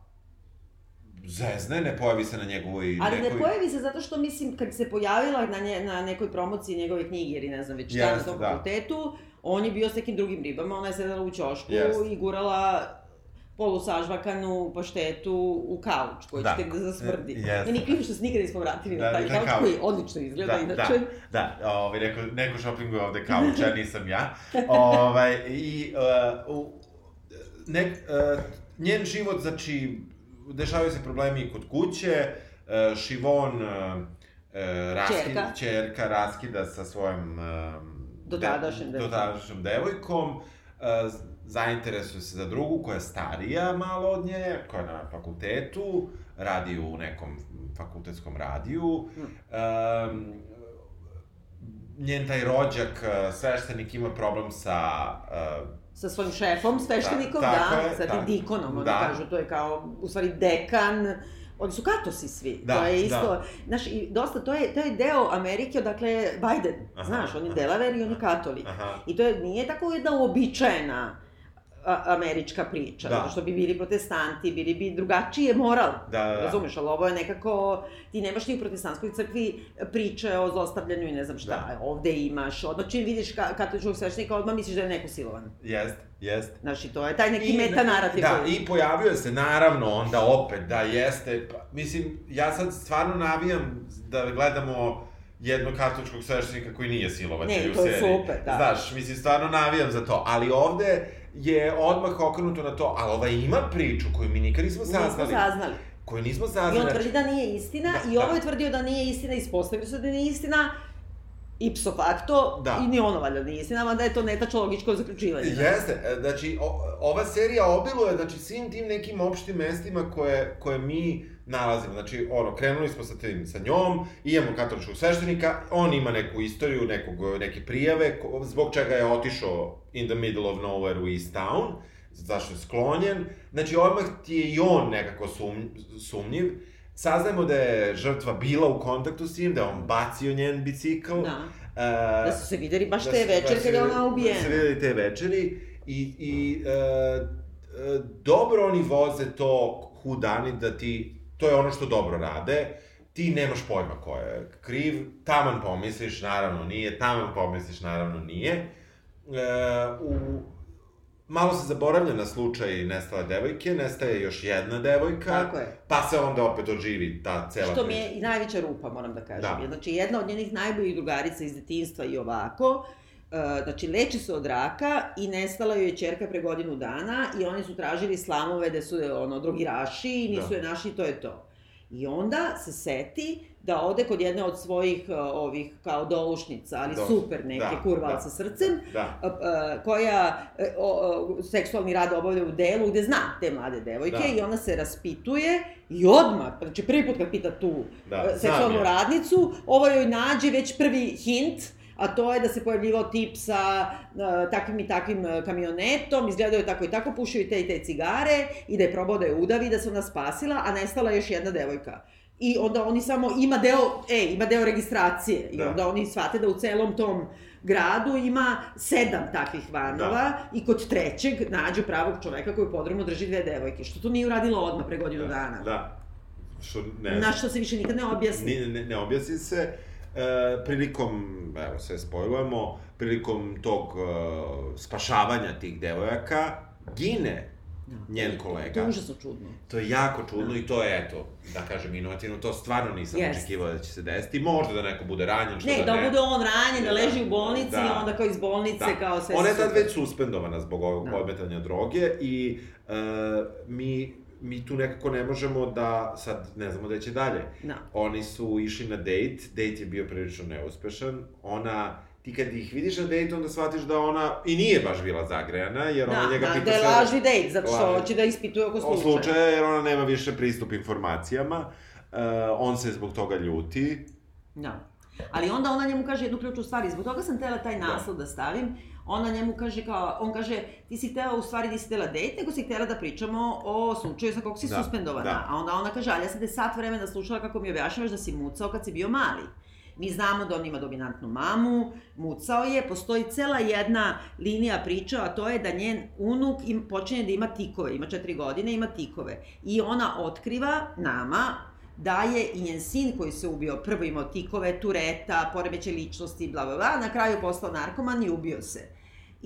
zezne, ne pojavi se na njegovoj Ali nekoj... ne pojavi se zato što, mislim, kad se pojavila na, nje, na nekoj promociji njegove knjige, ili ne znam već šta na Jeste, tom da. fakultetu, on je bio s nekim drugim ribama, ona je sedela u ćošku Jeste. i gurala polusažvakanu paštetu u kauč, koji Da. će tek da zasmrdi. E, jeste. Meni krivo što se nikada nismo vratili Da, na taj kauč, kauč. koji odlično izgleda, Da, inače. da, da, ovaj, neko, neko šopinguje ovde kauč, a nisam ja. ovaj, I, uh, u, nek, uh, njen život, znači, dešavaju se problemi kod kuće, uh, Šivon, uh, uh, raskid, Ćerka. čerka raskida sa svojom um, Dotadašnjom de, devojkom. dotadašnjom devojkom, uh, zainteresuje se za drugu koja je starija malo od nje, koja je na fakultetu, radi u nekom fakultetskom radiju. Mm. Um, njen taj rođak, uh, sveštenik, ima problem sa uh, sa svojim šefom, sveštenikom, Ta- tako da, je, sa tim dikonom, oni Da. kažu, to je kao, u stvari, dekan, oni su katosi svi, Da, to je isto, da. znaš, i dosta, to je, to je deo Amerike, odakle Biden, Aha, znaš, on je. Delaware i on je katolik. aha, I to je, nije tako jedna uobičajena američka priča, Da. zato što bi bili protestanti, bili bi drugačije moral. Da, da, da. Razumeš, ali ovo je nekako, ti nemaš ni u protestantskoj crkvi priče o zlostavljanju i ne znam šta, Da. ovde imaš, odmah čim vidiš ka, katoličkog sveštenika, odmah misliš da je neko silovan. jest, jest. Znaš, i to je taj neki meta narativ. Da, i pojavljuje se naravno onda opet da jeste, pa, mislim, ja sad stvarno navijam da gledamo jednog katoličkog sveštenika koji nije silovatelj Ne, u to je seriji. super, da. Znaš, mislim, stvarno navijam za to, ali ovde je odmah okrenuto na to, ali ova ima priču koju mi nikad nismo Nismo saznali. saznali. Koju nismo I saznali. on znači- tvrdi da nije istina, Da, i ovo da. je tvrdio da nije istina, ispostavio se da nije istina, ipso facto, Da. i ni ono valjda nije istina, mada je to netačno logičko zaključivanje. da. Jeste, e, znači, o, ova serija obiluje, znači, svim tim nekim opštim mestima koje, koje mi nalazimo. Znači, ono, krenuli smo sa, tim, sa njom, imamo katoličkog sveštenika, on ima neku istoriju, nekog, neke prijave, ko- zbog čega je otišao in the middle of nowhere u East Town, zašto je sklonjen. Znači, odmah ti je i on nekako sum, sumnjiv. Saznajemo da je žrtva bila u kontaktu s njim, da je on bacio njen bicikl. Da. E, Da su se videli baš da te su- večeri da kada je ona ubijena. Da su videli te večeri i, i e, dobro oni voze to hudani da ti, to je ono što dobro rade, ti nemaš pojma ko je kriv, taman pomisliš, naravno nije, taman pomisliš, naravno nije. E, u, malo se zaboravlja na slučaj nestale devojke, nestaje još jedna devojka, Tako je. pa se onda opet oživi ta cela Što mi priča. je i najveća rupa, moram da kažem. Da. Znači, jedna od njenih najboljih drugarica iz detinjstva i ovako, znači, leči se od raka i nestala joj je čerka pre godinu dana i oni su tražili slamove da su ono, drogiraši i nisu Da. je našli, to je to. I onda se seti da ode kod jedne od svojih e, ovih kao doušnica, ali Do- super neke da, kurval da. sa srcem, Da, a, a, koja e, o, o, seksualni rad obavlja u delu gde zna te mlade devojke Da. i ona se raspituje i odmah, znači prvi put kad pita tu Da, e, seksualnu radnicu, ovo joj nađe već prvi hint, a to je da se pojavljivao tip sa uh, takvim i takvim uh, kamionetom, izgledao je tako i tako, pušio i te i te cigare i da je probao da je udavi, da se ona spasila, a nestala je još jedna devojka. I onda oni samo, ima deo, e, ima deo registracije. I Da. onda oni shvate da u celom tom gradu ima sedam takvih vanova Da. i kod trećeg nađu pravog čoveka koji podrumno drži dve devojke. Što to nije uradilo odmah pre godinu da, dana. da. Što ne Na što se više nikad ne objasni. Ne, ne, ne objasni se. E, prilikom, evo sve spojujemo, prilikom tog e, spašavanja tih devojaka, gine njen To kolega. je užasno čudno. To je jako čudno i to je, eto, da kažem, inovativno, to stvarno nisam Jest. očekivao da će se desiti. Možda da neko bude ranjen, što Ne, da da ne. bude on ranjen, da Da. leži u bolnici Da. i onda kao iz bolnice, Da. kao sve Ona je tad već suspendovana zbog ovog Da. podmetanja droge i e, mi, mi tu nekako ne možemo da, sad ne znamo da će dalje. Da. Oni su išli na dejt, dejt je bio prilično neuspešan, ona, ti kad ih vidiš na dejtu, onda shvatiš da ona i nije baš bila zagrejana, jer ona Da, njega da, pita da je lažni dejt, zato što hoće da ispituje oko o slučaja. slučaja, jer ona nema više pristup informacijama. Uh, on se zbog toga ljuti. Da. Ali onda ona njemu kaže jednu ključnu stvar i zbog toga sam tela taj naslov da stavim. Ona njemu kaže kao, on kaže, ti si htela, u stvari nisi htela dejt, nego si htela da pričamo o slučaju sa kog si Da, suspendovana. da. A onda ona kaže, ali ja sam te sat vremena slušala kako mi objašnjavaš da si mucao kad si bio mali. Mi znamo da on ima dominantnu mamu, mucao je, postoji cela jedna linija priča, a to je da njen unuk im, počinje da ima tikove, ima četiri godine, ima tikove. I ona otkriva nama da je i njen sin koji se ubio, prvo imao tikove, tureta, poremeće ličnosti, bla, bla, bla, na kraju postao narkoman i ubio se.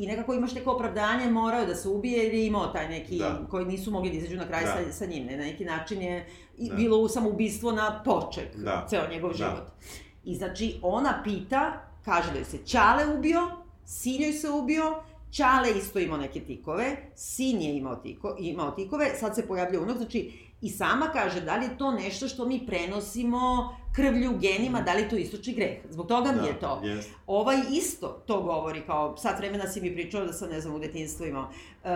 I nekako imaš neko opravdanje, morao da se ubije jer je imao taj neki, Da. koji nisu mogli da izađu na kraj Da. sa, sa njim. Ne, na neki način je Da. bilo samoubistvo na poček, Da. ceo njegov Da. život. I znači, ona pita, kaže da je se Ćale ubio, sin joj se ubio, Ćale isto imao neke tikove, sin je imao, tiko, imao tikove, sad se pojavlja unuk, znači, i sama kaže da li je to nešto što mi prenosimo krvlju, genima, da li to istočni greh. Zbog toga mi je to. Jest. Ovaj isto to govori, kao sat vremena si mi pričao da sam, ne znam, u detinstvu imao. Uh,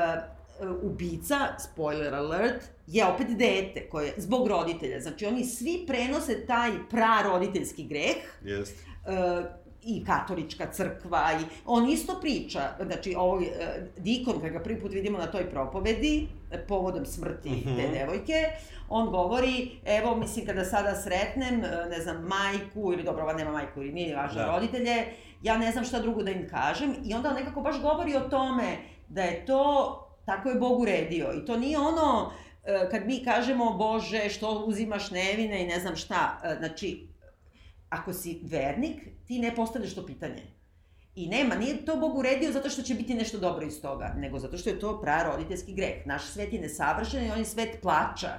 ubica, spoiler alert, je opet dete, koje, zbog roditelja. Znači, oni svi prenose taj praroditeljski greh, Jest. uh, i katolička crkva i on isto priča, znači ovaj uh, Dikon kad ga prvi put vidimo na toj propovedi e, povodom smrti mm Mhm. -hmm. te devojke, on govori, evo mislim kada sada sretnem, e, ne znam, majku ili dobro, ova nema majku ili nije važno Da. roditelje, ja ne znam šta drugo da im kažem i onda on nekako baš govori o tome da je to, tako je Bog uredio i to nije ono e, kad mi kažemo Bože što uzimaš nevine i ne znam šta, e, znači ako si vernik, ti ne postavljaš to pitanje. I nema, nije to Bog uredio zato što će biti nešto dobro iz toga, nego zato što je to praroditeljski greh. Naš svet je nesavršen i on je svet plača.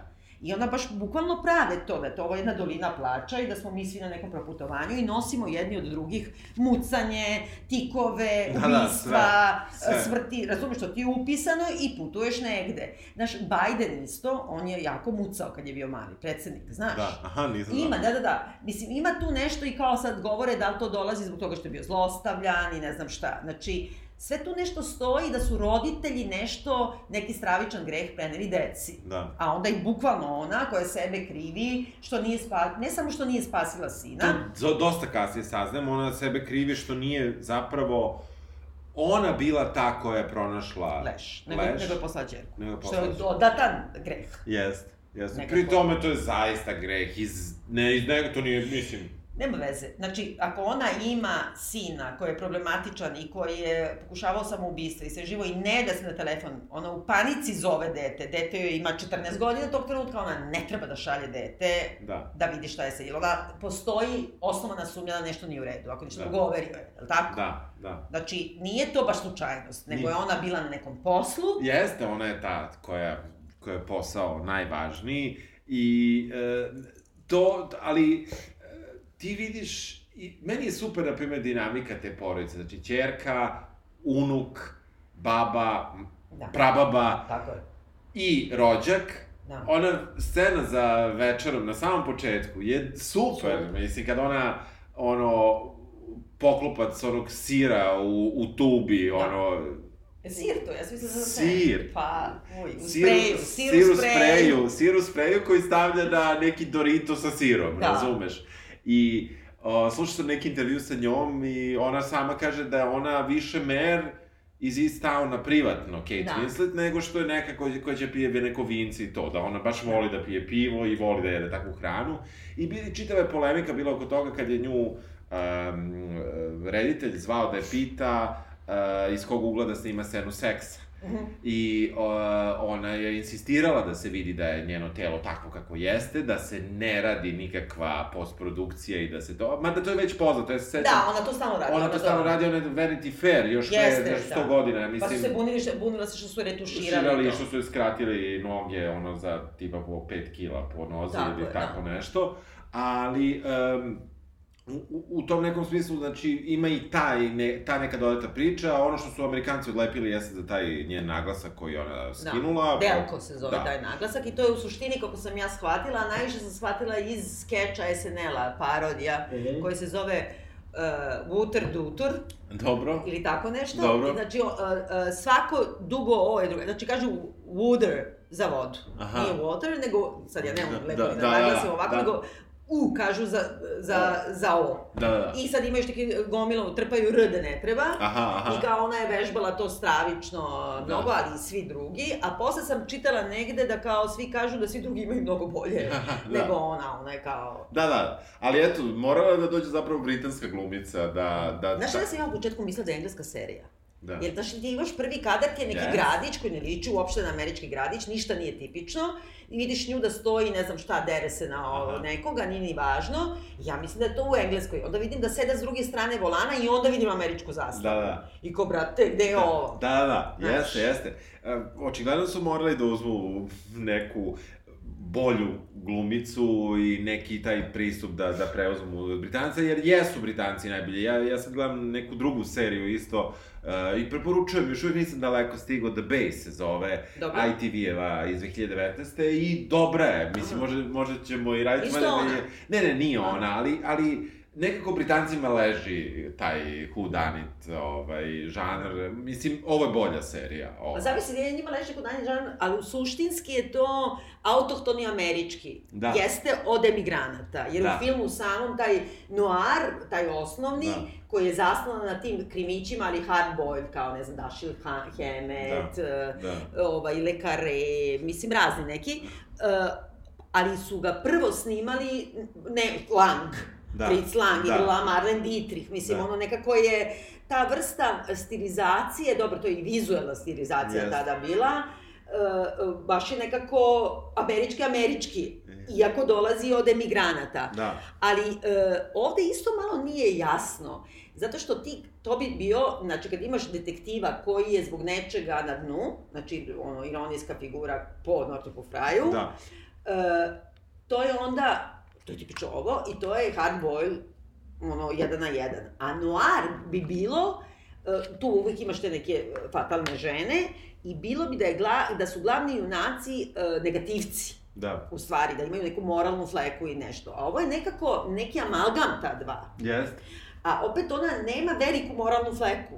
I onda baš bukvalno prave to, da je to ovo jedna dolina plača i da smo mi svi na nekom proputovanju i nosimo jedni od drugih mucanje, tikove, Da, da, ubistva, sve, sve. smrti, razumeš što ti je upisano i putuješ negde. Znaš, Biden isto, on je jako mucao kad je bio mali, predsednik, znaš? Da, aha, nisam. Ima, da, da, da. Mislim, ima tu nešto i kao sad govore da li to dolazi zbog toga što je bio zlostavljan i ne znam šta. Znači, sve tu nešto stoji da su roditelji nešto, neki stravičan greh preneli deci. Da. A onda i bukvalno ona koja sebe krivi, što nije spa, ne samo što nije spasila sina, To dosta kasnije saznamo, ona sebe krivi što nije zapravo ona bila ta koja je pronašla leš, nego, leš. nego je poslala čerku. Nego je Što je poslala dodatan greh. Jest, jest. Nekako. Pri tome to je zaista greh iz... Ne, iz nego to nije, mislim... Nema veze. Znači, ako ona ima sina koji je problematičan i koji je pokušavao samoubistvo i sve živo i ne da se na telefon, ona u panici zove dete, dete joj ima 14 godina tog trenutka, ona ne treba da šalje dete Da. da vidi šta je se. Jer ona postoji osnovana sumnja da nešto nije u redu, ako ništa Da. govori joj, je li tako? Da, da. Znači, nije to baš slučajnost, nego Nije. je ona bila na nekom poslu, Jeste, ona je ta koja, koja je posao najvažniji i e, to, ali ti vidiš, i, meni je super, na primjer, dinamika te porodice, znači, čerka, unuk, baba, Da. prababa tako je. i rođak, Da. ona scena za večerom na samom početku je super, Super. mislim, kad ona, ono, poklopac onog sira u, u tubi, Da. ono, Sir to, ja sam mislila da sam Sir. Pa, uj, u Sir, spreju, sir, sir u u spreju, sir u spreju koji stavlja na neki Dorito sa sirom, Da. razumeš? I o, slušao sam neki intervju sa njom i ona sama kaže da je ona više mer iz East Towna privatno, Kate Da. Winslet, nego što je neka koja, koja će pije neko vinci i to, da ona baš voli da pije pivo i voli da jede takvu hranu. I bi, čitava je polemika bila oko toga kad je nju um, reditelj zvao da je pita uh, iz kog ugla da snima scenu seksa. I uh, ona je insistirala da se vidi da je njeno telo takvo kako jeste, da se ne radi nikakva postprodukcija i da se to... Mada to je već poznato, ja se sećam... Da, ona to stalno radi. Ona to stalno radi, ona je Vanity Fair, još Jeste, pre da. 100 godina, ja Pa mislim. su se bunili, bunila se što su retuširali širali, to. što su skratili noge, ono, za tipa po 5 kila po nozi Tako ili je, tako da. nešto. Ali, um, u, u tom nekom smislu, znači, ima i taj, ne, ta neka dodata priča, a ono što su Amerikanci odlepili jeste za taj njen naglasak koji je ona skinula. Da, Delko se zove Da. taj naglasak i to je u suštini, kako sam ja shvatila, a najviše sam shvatila iz skeča SNL-a, parodija, Mhm. koji se zove uh, Wuter Dutur, Dobro. ili tako nešto. Dobro. I znači, uh, uh, svako dugo O je drugo. Znači, kažu Wooder za vodu. Aha. Nije water, nego, sad ja nemam Da, lepo da, da, da, da, ovako, da. nego U kažu za, za, za O. Da, da, da. I sad imaju još neki gomilom, trpaju R da ne treba. Aha, aha. I kao ona je vežbala to stravično mnogo, ali i svi drugi. A posle sam čitala negde da kao svi kažu da svi drugi imaju mnogo bolje Da. nego ona. Ona je kao... Da, da, ali eto, morala je da dođe zapravo britanska glumica, da... da Znaš da, da sam ja u početku mislila da je engleska serija? Da. Jer znaš, ti imaš prvi kadar, ti je neki Yes. gradić koji ne liči uopšte na američki gradić, ništa nije tipično, i vidiš nju da stoji, ne znam šta, dere se na Aha. nekoga, nije ni važno. Ja mislim da je to u engleskoj. Onda vidim da seda s druge strane volana i onda vidim američku zastavu. Da, da. I ko, brate, gde je ovo? Da, da, da, Znaš. jeste, jeste. E, Očigledno su morali da uzmu neku bolju glumicu i neki taj pristup da, da preuzmu od Britanca, jer jesu Britanci najbolji. Ja, ja sad gledam neku drugu seriju isto uh, i preporučujem, još uvijek nisam daleko stigao, The Base se zove, Dobro. ITV-eva iz 2019. i dobra je, mislim, Aha. može, možda ćemo i raditi... Isto ona? Ne, ne, nije ona, ali, ali nekako Britancima leži taj who done it, ovaj, žanr. Mislim, ovo je bolja serija. Pa zavisi da je njima leži kod danje žan, ali suštinski je to autohtoni američki. Da. Jeste od emigranata, jer Da. u filmu samom taj noir, taj osnovni, Da. koji je zasnovan na tim krimićima, ali hard boiled, kao ne znam, Dashiell Ha- Hammett, eh, Da. ovaj, lekare, mislim, razni neki, uh, ali su ga prvo snimali, ne, Lang, Da. Fritz Lang Da. ili La Marlene Dietrich, mislim, Da. ono nekako je ta vrsta stilizacije, dobro, to je i vizuelna stilizacija Jest. tada bila, uh, baš je nekako američki-američki, iako dolazi od emigranata. Da. Ali uh, ovde isto malo nije jasno, zato što ti, to bi bio, znači kad imaš detektiva koji je zbog nečega na dnu, znači ono, ironijska figura po Northupu Fraju, Da. e, to je onda, to je tipično ovo, i to je hard boil, ono, jedan na jedan. A noir bi bilo, e, tu uvijek imaš te neke e, fatalne žene, i bilo bi da, je gla, da su glavni junaci e, negativci Da. u stvari, da imaju neku moralnu fleku i nešto. A ovo je nekako neki amalgam ta dva. Jest. A opet ona nema veliku moralnu fleku.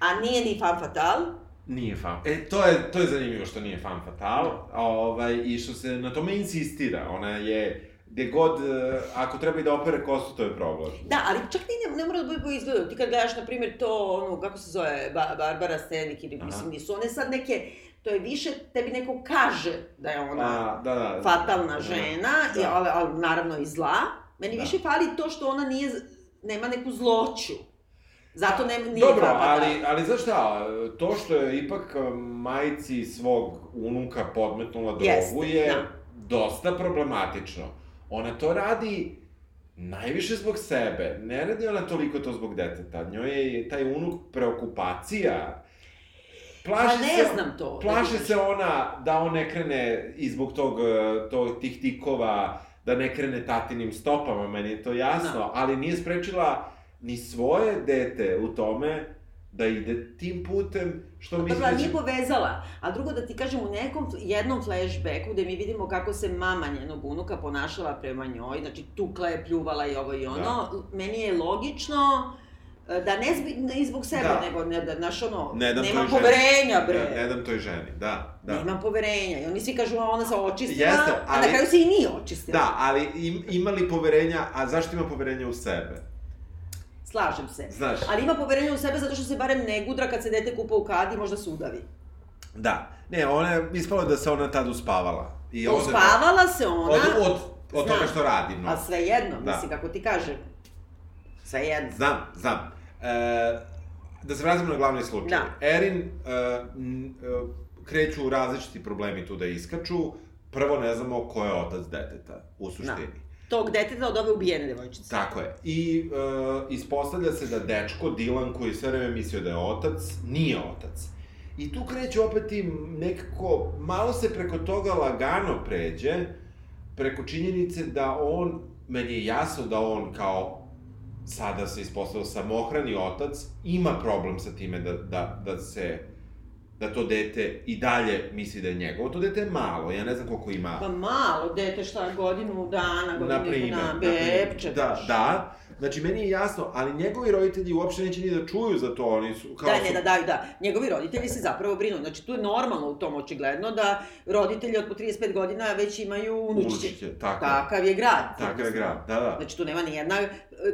A nije ni fan fatal. Nije fan. E, to je, to je zanimljivo što nije fan fatal, ovaj, i što se na tome insistira. Ona je, gde god, e, ako treba i da opere kostu, to je problem. Da, ali čak ni ne, ne mora da bude po izgledu. Ti kad gledaš, na primjer, to, ono, kako se zove, ba, Barbara Stenik, ili, Aha. mislim, nisu one sad neke, to je više, tebi neko kaže da je ona A, da, da. fatalna Da. žena, Da. i, ali, ali naravno i zla. Meni Da. više fali to što ona nije, nema neku zloću. Zato ne, nije Dobro, fatal. ali, ali znaš šta, to što je ipak e, majici svog unuka podmetnula drogu Jeste, je da. dosta problematično. Ona to radi najviše zbog sebe, ne radi ona toliko to zbog deteta. Njoj je taj unuk preokupacija. Plaši Pa ne se, znam to. Plaši da se ona da on ne krene i zbog tog, e, tog, tih tikova, da ne krene tatinim stopama, meni je to jasno, Da. ali nije sprečila ni svoje dete u tome da ide tim putem, što mislim Dobro, da nije će... povezala. A drugo da ti kažem, u nekom jednom flashbacku gde mi vidimo kako se mama njenog unuka ponašala prema njoj, znači tukla je, pljuvala i ovo i ono, Da. meni je logično e, da ne, zbi, ne zbog sebe, Da. nego ne, da, znaš ono, Ne dam ženi. poverenja, bre. Ne, ne dam toj ženi, da, da. Nemam poverenja. I oni svi kažu, a ona se očistila, Jeste, a ali- na kraju se i nije očistila. Da, ali im, ima li poverenja, a zašto ima poverenja u sebe? Slažem se. Znaš, Ali ima poverenja u sebe zato što se barem ne gudra kad se dete kupa u kadi, možda se udavi. da. Ne, ona je ispala da se ona tad uspavala. I onda- Uspavala se ona, Od, od, od toga što radi, no. a svejedno, Da. mislim, kako ti kažem. Svejedno. Znam, znam. E, da se vratimo na glavni slučaj. Da. Erin, e, m, e, kreću različiti problemi tu da iskaču. Prvo ne znamo ko je otac deteta, u suštini. Tog deteta od ove ubijene devojčice. Tako je. I e, ispostavlja se da dečko, Dilan, koji sve vreme mislio da je otac, nije otac. I tu kreće opet i nekako, malo se preko toga lagano pređe, preko činjenice da on, meni je jasno da on kao sada se ispostavio samohrani otac, ima problem sa time da, da, da se da to dete i dalje misli da je njegovo. To dete je malo, ja ne znam koliko ima. Pa malo, dete šta, godinu dana, godinu Na primer, na na primer. bebče. Da, da. Znači, meni je jasno, ali njegovi roditelji uopšte neće ni da čuju za to, oni su kao... Da, su- ne, da, da, da. Njegovi roditelji se zapravo brinu. Znači, tu je normalno u tom očigledno da roditelji od po 35 godina već imaju unučiće. Unučiće, tako je. Takav je grad. Takav je grad, da, da. Znači, tu nema ni jedna,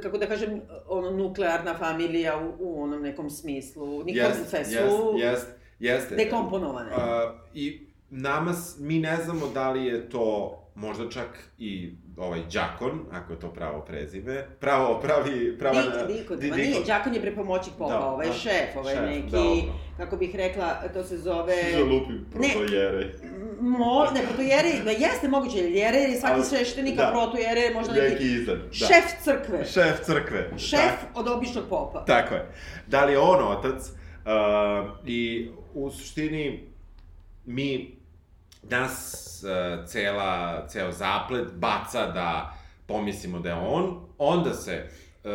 kako da kažem, ono, nuklearna familija u, u onom nekom smislu. Nikom Jest, sve su jest, jest, jeste. dekomponovane. Uh, I nama, mi ne znamo da li je to možda čak i ovaj Đakon, ako je to pravo prezime, pravo, pravi, prava... Dik, Diko, Di- ma nije, Đakon je prepomoćnik popa, Da, ovaj da. šef, ovaj Šef, neki, da, kako bih rekla, to se zove... Zalupi Ne. protojere. Mo, ne, protojere, ma jeste moguće, jer jere, jer je svaki sveštenik, da. a protojere je možda neki, Neki iznad, da. šef crkve, Šef crkve. šef tako. od običnog popa. Tako je. Da li je on otac? Uh, I u suštini mi nas uh, cela, ceo zaplet baca da pomislimo da je on, onda se uh,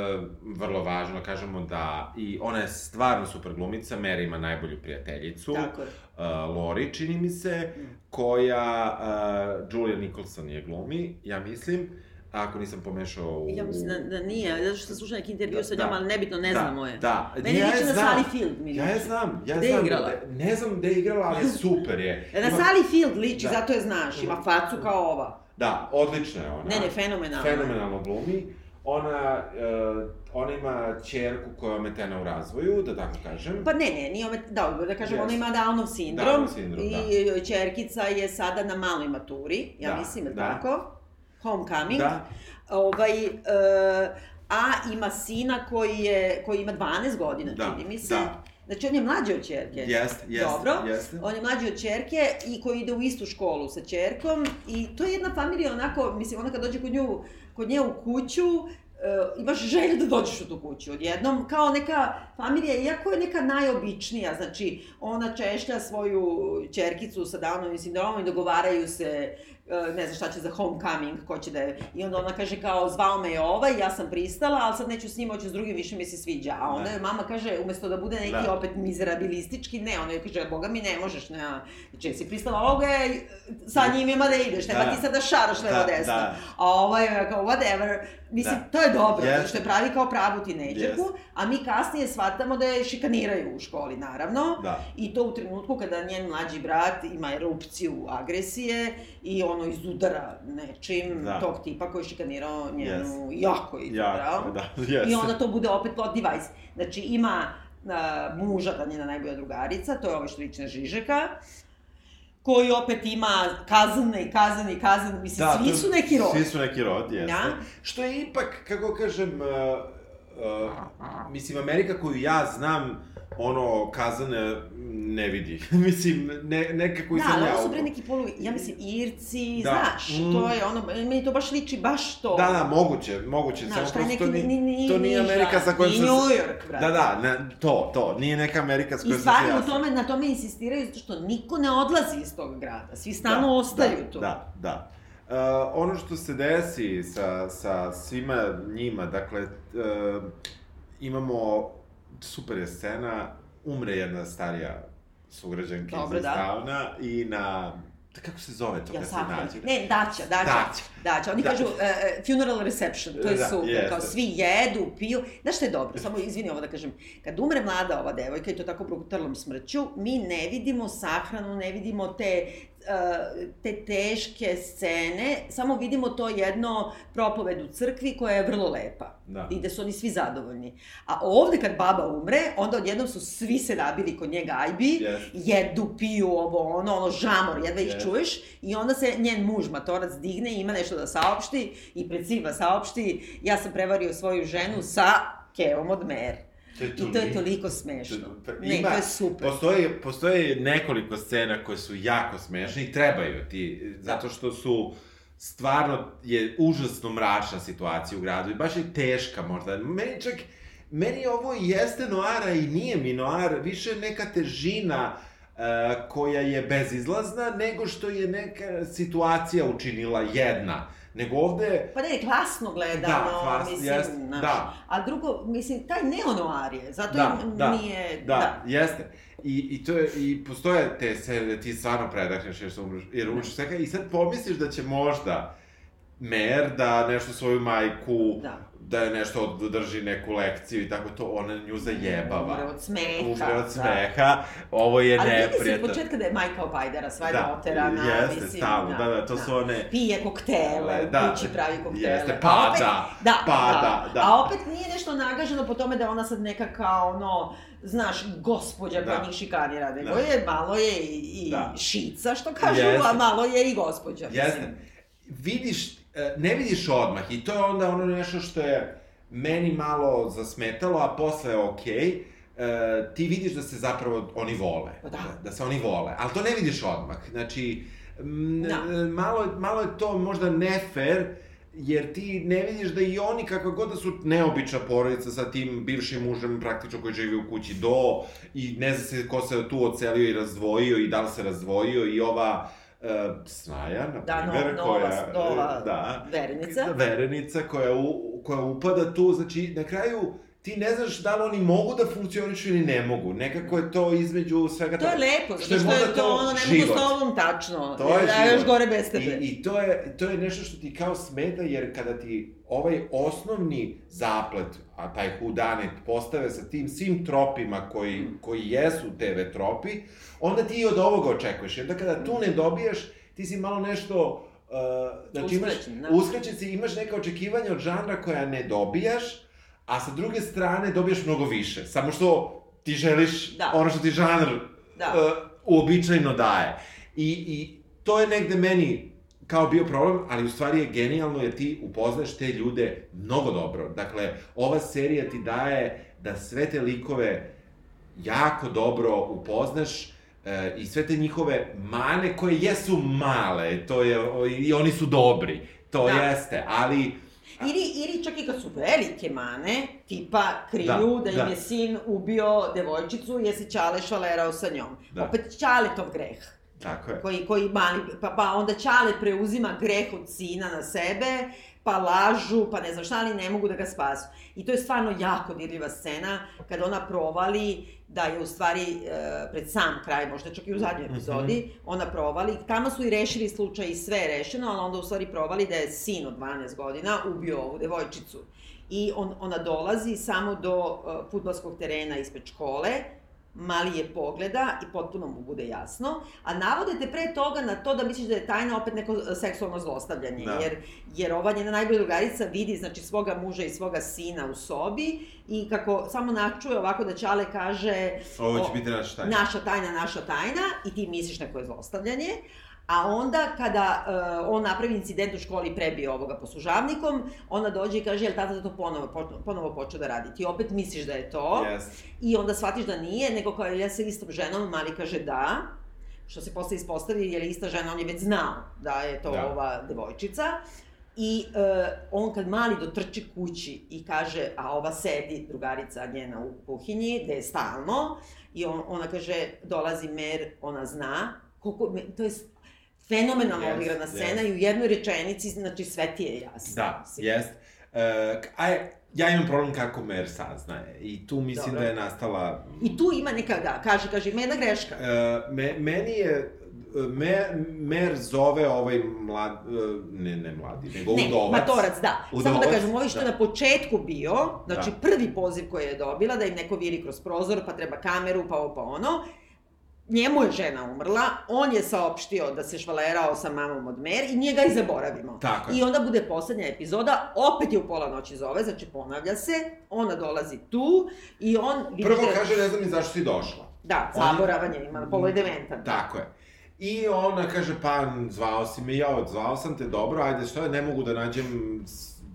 vrlo važno kažemo da i ona je stvarno super glumica, Mary ima najbolju prijateljicu, Tako je. uh, Lori, čini mi se, Mm. koja uh, Julia Nicholson je glumi, ja mislim, ako nisam pomešao u... Ja mislim da, da nije, zato što sam slušala neki intervju Da, sa njom, da. ali nebitno, ne da, znamo je. Da, Meni ja liči je na. Sally Field, mi Ja je znam, ja Gde znam. igrala? Ne znam gde je igrala, ali super je. E, Na Ima- Sally Field liči, Da. zato je znaš, ima facu kao ova. Da, odlična je ona. Ne, ne, fenomenalno. Fenomenalno glumi. Ona, uh, ona ima čerku koja je ometena u razvoju, da tako kažem. Pa ne, ne, nije ome, da, da kažem, ona Jeste. ima Downov sindrom, Downov sindrom, i čerkica je sada na maloj maturi, ja Da, mislim, da. tako? Homecoming. Da. Ovaj, e, a ima sina koji, je, koji ima 12 godina, Da, čini mi se. da. Znači, on je mlađi od čerke. Jeste, jeste, Dobro. jeste. On je mlađi od čerke i koji ide u istu školu sa čerkom i to je jedna familija onako, mislim, ona kad dođe kod nju, kod nje u kuću, uh, imaš želju da dođeš u tu kuću odjednom, kao neka familija, iako je neka najobičnija, znači ona češlja svoju čerkicu sa Downovim sindromom i dogovaraju se e, ne znam šta će za homecoming, ko će da je, i onda ona kaže kao, zvao me je ovaj, ja sam pristala, ali sad neću s njim, hoću s drugim, više mi se sviđa. A onda Da. je mama kaže, umesto da bude neki Da. opet mizerabilistički, ne, ona je kaže, boga mi ne možeš, ne, znači, jesi pristala ovoga, je, sa njim ima da ideš, nema Da. ti sad da šaraš levo Da, desno. da. A ovaj je kao, whatever, mislim, Da. to je dobro, zato što je pravi kao pravu tinejdžerku, Jeste. a mi kasnije shvatamo da je šikaniraju u školi, naravno. Da. I to u trenutku kada njen mlađi brat ima erupciju agresije i ono izudara nečim Da. tog tipa koji je šikanirao njenu, Yes. jako izudarao. Ja, da, jeste. I onda to bude opet plot device. Znači ima uh, muža, da njena najbolja drugarica, to je ovaj što liči na Žižeka, koji opet ima kazane i kazane i kazane, mislim, svi to- su neki rod. Svi su neki rod, jeste. Da. Što je ipak, kako kažem, uh, uh, mislim, Amerika koju ja znam, ono, kazane ne vidi. mislim, ne, nekako i Da, sam ali ovo su bre neki polu, ja mislim, Irci, Da. znaš, Mm. to je ono, meni to baš liči, baš to. Da, da, moguće, moguće, Znaš, samo prosto to, neki, ni, ni, ni, to nije Amerika sa kojom sam... New se- York, brate. Da, da, ne, to, to, nije neka Amerika s I kojom se ja... u tome, na tome insistiraju, zato što niko ne odlazi iz tog grada, svi stalno ostaju da, tu. Da, da. Uh, ono što se desi sa, sa svima njima, dakle, uh, imamo, super je scena, umre jedna starija sugrađanka iz da. I na, kako se zove to Ja kad se nađe? ne, daća, daća, Daća. daća. Oni Da. kažu uh, funeral reception, to je Da, super, jeste. kao svi jedu, piju. Znaš što je dobro, samo izvini ovo da kažem, kad umre mlada ova devojka i to tako brutalnom smrću, mi ne vidimo sahranu, ne vidimo te te teške scene, samo vidimo to jedno propoved u crkvi koja je vrlo lepa. Da. I da su oni svi zadovoljni. A ovde kad baba umre, onda odjednom su svi se nabili kod njega ajbi, Yes. jedu, piju ovo, ono, ono, žamor, jedva ih Yes. čuješ, i onda se njen muž, matorac, digne i ima nešto da saopšti, i pred svima saopšti, ja sam prevario svoju ženu sa kevom od mer. To I to je toliko- smešno. Pa Ne, to je super. Postoji, postoji nekoliko scena koje su jako smešne i trebaju ti, zato što su stvarno je užasno mračna situacija u gradu i baš je teška možda. Meni čak, meni ovo jeste noara i nije mi noar, više neka težina uh, koja je bezizlazna nego što je neka situacija učinila jedna. Nego ovde... Pa ne, klasno gledano, Da, klasno, mislim, jest, znaš. da. A drugo, mislim, taj neonoar je, zato Da, im da, nije... Da, jeste. I, I to je, i postoje te serije da ti stvarno predahneš jer, se umreš, jer umreš svega i sad pomisliš da će možda mer da nešto svoju majku, Da. Da je nešto održi neku lekciju i tako to, ona nju zajebava. Umre od smeha. Umre od da. smeha, ovo je Ali vidi se od neprijatno. početka da je majka opajdara, sva je da, oterana, jeste, mislim, stalno, da, da, to su one... Pije koktele, Da, u kući pravi koktele. jeste, pada, opet, da, pada, da. A opet nije nešto nagaženo po tome da je ona sad neka kao, ono, znaš, gospođa koja Da. njih šikanira, nego Da. je, malo je i, i Da. šica, što kažu, Jeste. a malo je i gospođa, mislim. Jeste. Vidiš, ne vidiš odmah i to je onda ono nešto što je meni malo zasmetalo, a posle je okej. E, ti vidiš da se zapravo oni vole. Pa da. Da se oni vole, ali to ne vidiš odmah. Znači, m, Da. malo, malo je to možda nefer, jer ti ne vidiš da i oni, kako god da su neobična porodica sa tim bivšim mužem praktično koji živi u kući do, i ne zna se ko se tu ocelio i razdvojio i da li se razdvojio i ova uh, Snaja, na Da, no- primjer, nova- koja... nova da, verenica. Verenica koja, u, koja upada tu, znači, na kraju ti ne znaš da li oni mogu da funkcionišu ili ne mogu. Nekako je to između svega To je lepo, Što je što je to, ono, ne mogu s tobom tačno. To je ja život. još gore bez tebe. I, I to je, to je nešto što ti kao smeta, jer kada ti ovaj osnovni zaplet, a taj whodunit, postave sa tim svim tropima koji, Mm. koji jesu TV tropi, onda ti i od ovoga očekuješ. I onda kada tu ne dobijaš, ti si malo nešto... Uh, znači imaš, Uskraćen, da. uskraćen si, imaš neka očekivanja od žanra koja ne dobijaš, a sa druge strane dobijaš mnogo više. Samo što ti želiš Da. ono što ti žanr Da. uh, uobičajeno daje. I, I to je negde meni kao bio problem, ali u stvari je genijalno jer ti upoznaš te ljude mnogo dobro. Dakle, ova serija ti daje da sve te likove jako dobro upoznaš e, i sve te njihove mane koje jesu male, to je, i oni su dobri, to Da. jeste, ali Ili, ili čak i kad su velike mane, tipa kriju Da, da, im da. je sin ubio devojčicu jer se Ćale šalerao sa njom. Da. Opet Ćaletov greh. Tako je. koji, koji mali, pa, pa onda Ćale preuzima greh od sina na sebe, pa lažu, pa ne znam šta, ali ne mogu da ga spasu. I to je stvarno jako dirljiva scena, kada ona provali da je u stvari e, pred sam kraj, možda čak i u zadnjoj epizodi, ona provali, tamo su i rešili slučaj i sve je rešeno, ali onda u stvari provali da je sin od 12 godina ubio ovu devojčicu. I on, ona dolazi samo do uh, futbalskog terena ispred škole, mali je pogleda i potpuno mu bude jasno, a navodete pre toga na to da misliš da je tajna opet neko e, seksualno zlostavljanje, Da. jer, jer ova njena najbolja drugarica vidi, znači, svoga muža i svoga sina u sobi i kako samo načuje ovako da Čale kaže... Ovo će o, biti naša tajna. Naša tajna, naša tajna, i ti misliš neko je zlostavljanje, A onda, kada uh, on napravi incident u školi i prebije ovoga poslužavnikom, ona dođe i kaže, jel tata to ponovo, po- ponovo počeo da radi? Ti opet misliš da je to, Yes. i onda shvatiš da nije, nego kao ja sa istom ženom, mali kaže da, što se posle ispostavi, jer je ista žena, on je već znao da je to Da. ova devojčica. I uh, on kad mali dotrči kući i kaže, a ova sedi, drugarica njena u kuhinji, gde je stalno, i on, ona kaže, dolazi mer, ona zna, koliko, to je fenomenalno Jest, odigrana scena jest. i u jednoj rečenici, znači sve ti je jasno. Da, jest. K- a ja imam problem kako Mer saznaje. I tu mislim Dobro. da je nastala... I tu ima neka, da, kaže, kaže, ima jedna greška. E, me, meni je... Me, mer zove ovaj mlad... e, Ne, ne mladi, nego Ne, udovac. matorac, da. Samo da Udovac, kažem, ovaj što je da. na početku bio, znači Da. prvi poziv koji je dobila, da im neko viri kroz prozor, pa treba kameru, pa ovo, pa ono, njemu je žena umrla, on je saopštio da se švalerao sa mamom od mer i njega i zaboravimo. Tako je. I onda bude poslednja epizoda, opet je u pola noći zove, znači ponavlja se, ona dolazi tu i on... Prvo da- kaže, ne znam ni zašto si došla. Da, On- zaboravan je, ima polo je dementan. Tako je. I ona kaže, pa, zvao si me, ja zvao sam te, dobro, ajde, što je, ne mogu da nađem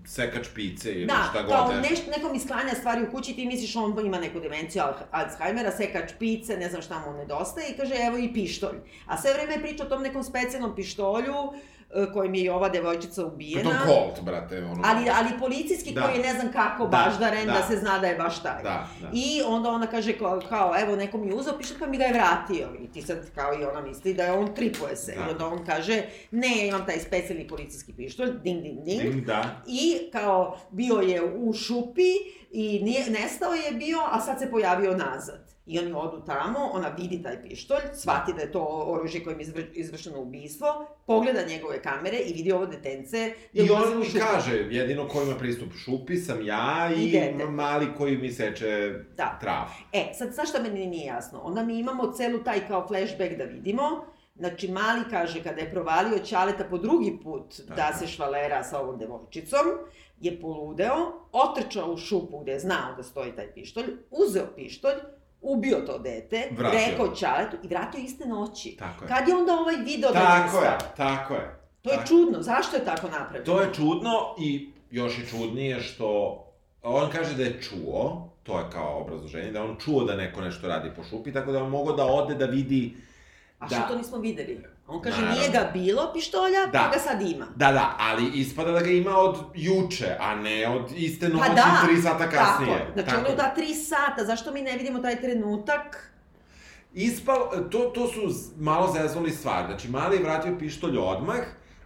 sekač pice ili Da, šta god. kao nešto. neš, neko mi sklanja stvari u kući, ti misliš on ima neku demenciju Al- Alzheimera, sekač pice, ne znam šta mu nedostaje i kaže evo i pištolj. A sve vreme priča o tom nekom specijalnom pištolju e, kojim je i ova devojčica ubijena. to Colt, brate, ono. Ali, ali policijski Da. koji je ne znam kako Da, baždaren da. da. se zna da je baš taj. Da, da. I onda ona kaže kao, kao evo neko mi je uzeo pištolj pa mi ga je vratio. I ti sad kao i ona misli da je on tripuje se. Da. I onda on kaže ne ja imam taj specijalni policijski pištolj, ding ding ding. Ding, da. I kao bio je u šupi i nije, nestao je bio, a sad se pojavio nazad. I oni odu tamo, ona vidi taj pištolj, shvati da je to oružje kojim je izvr, izvršeno ubistvo, pogleda njegove kamere i vidi ovo detence. I on u mi šupu. kaže, jedino ko ima pristup šupi sam ja i, I dete. mali koji mi seče Da. trav. E, sad, znaš šta meni nije jasno? Onda mi imamo celu taj kao flashback da vidimo, Znači, Mali kaže, kada je provalio Ćaleta po drugi put da Tako. se švalera sa ovom devojčicom, je poludeo, otrčao u šupu gde je znao da stoji taj pištolj, uzeo pištolj, ubio to dete, Vratio. rekao Ćaletu i vratio iste noći. Tako je. Kad je onda ovaj video Tako je, gađanstva? tako je. To je Tako- čudno, zašto je tako napravljeno? To je čudno i još je čudnije što on kaže da je čuo, to je kao obrazloženje, da je on čuo da neko nešto radi po šupi, tako da je on mogao da ode da vidi A da. što to nismo videli? On kaže, Naravno. nije ga bilo pištolja, Da. pa ga sad ima. Da, da, ali ispada da ga ima od juče, a ne od iste noći, Pa da, tri sata kasnije. Tako, znači ono da tri sata, zašto mi ne vidimo taj trenutak? Ispal, to, to su malo zeznuli stvari. Znači, mali je vratio pištolj odmah,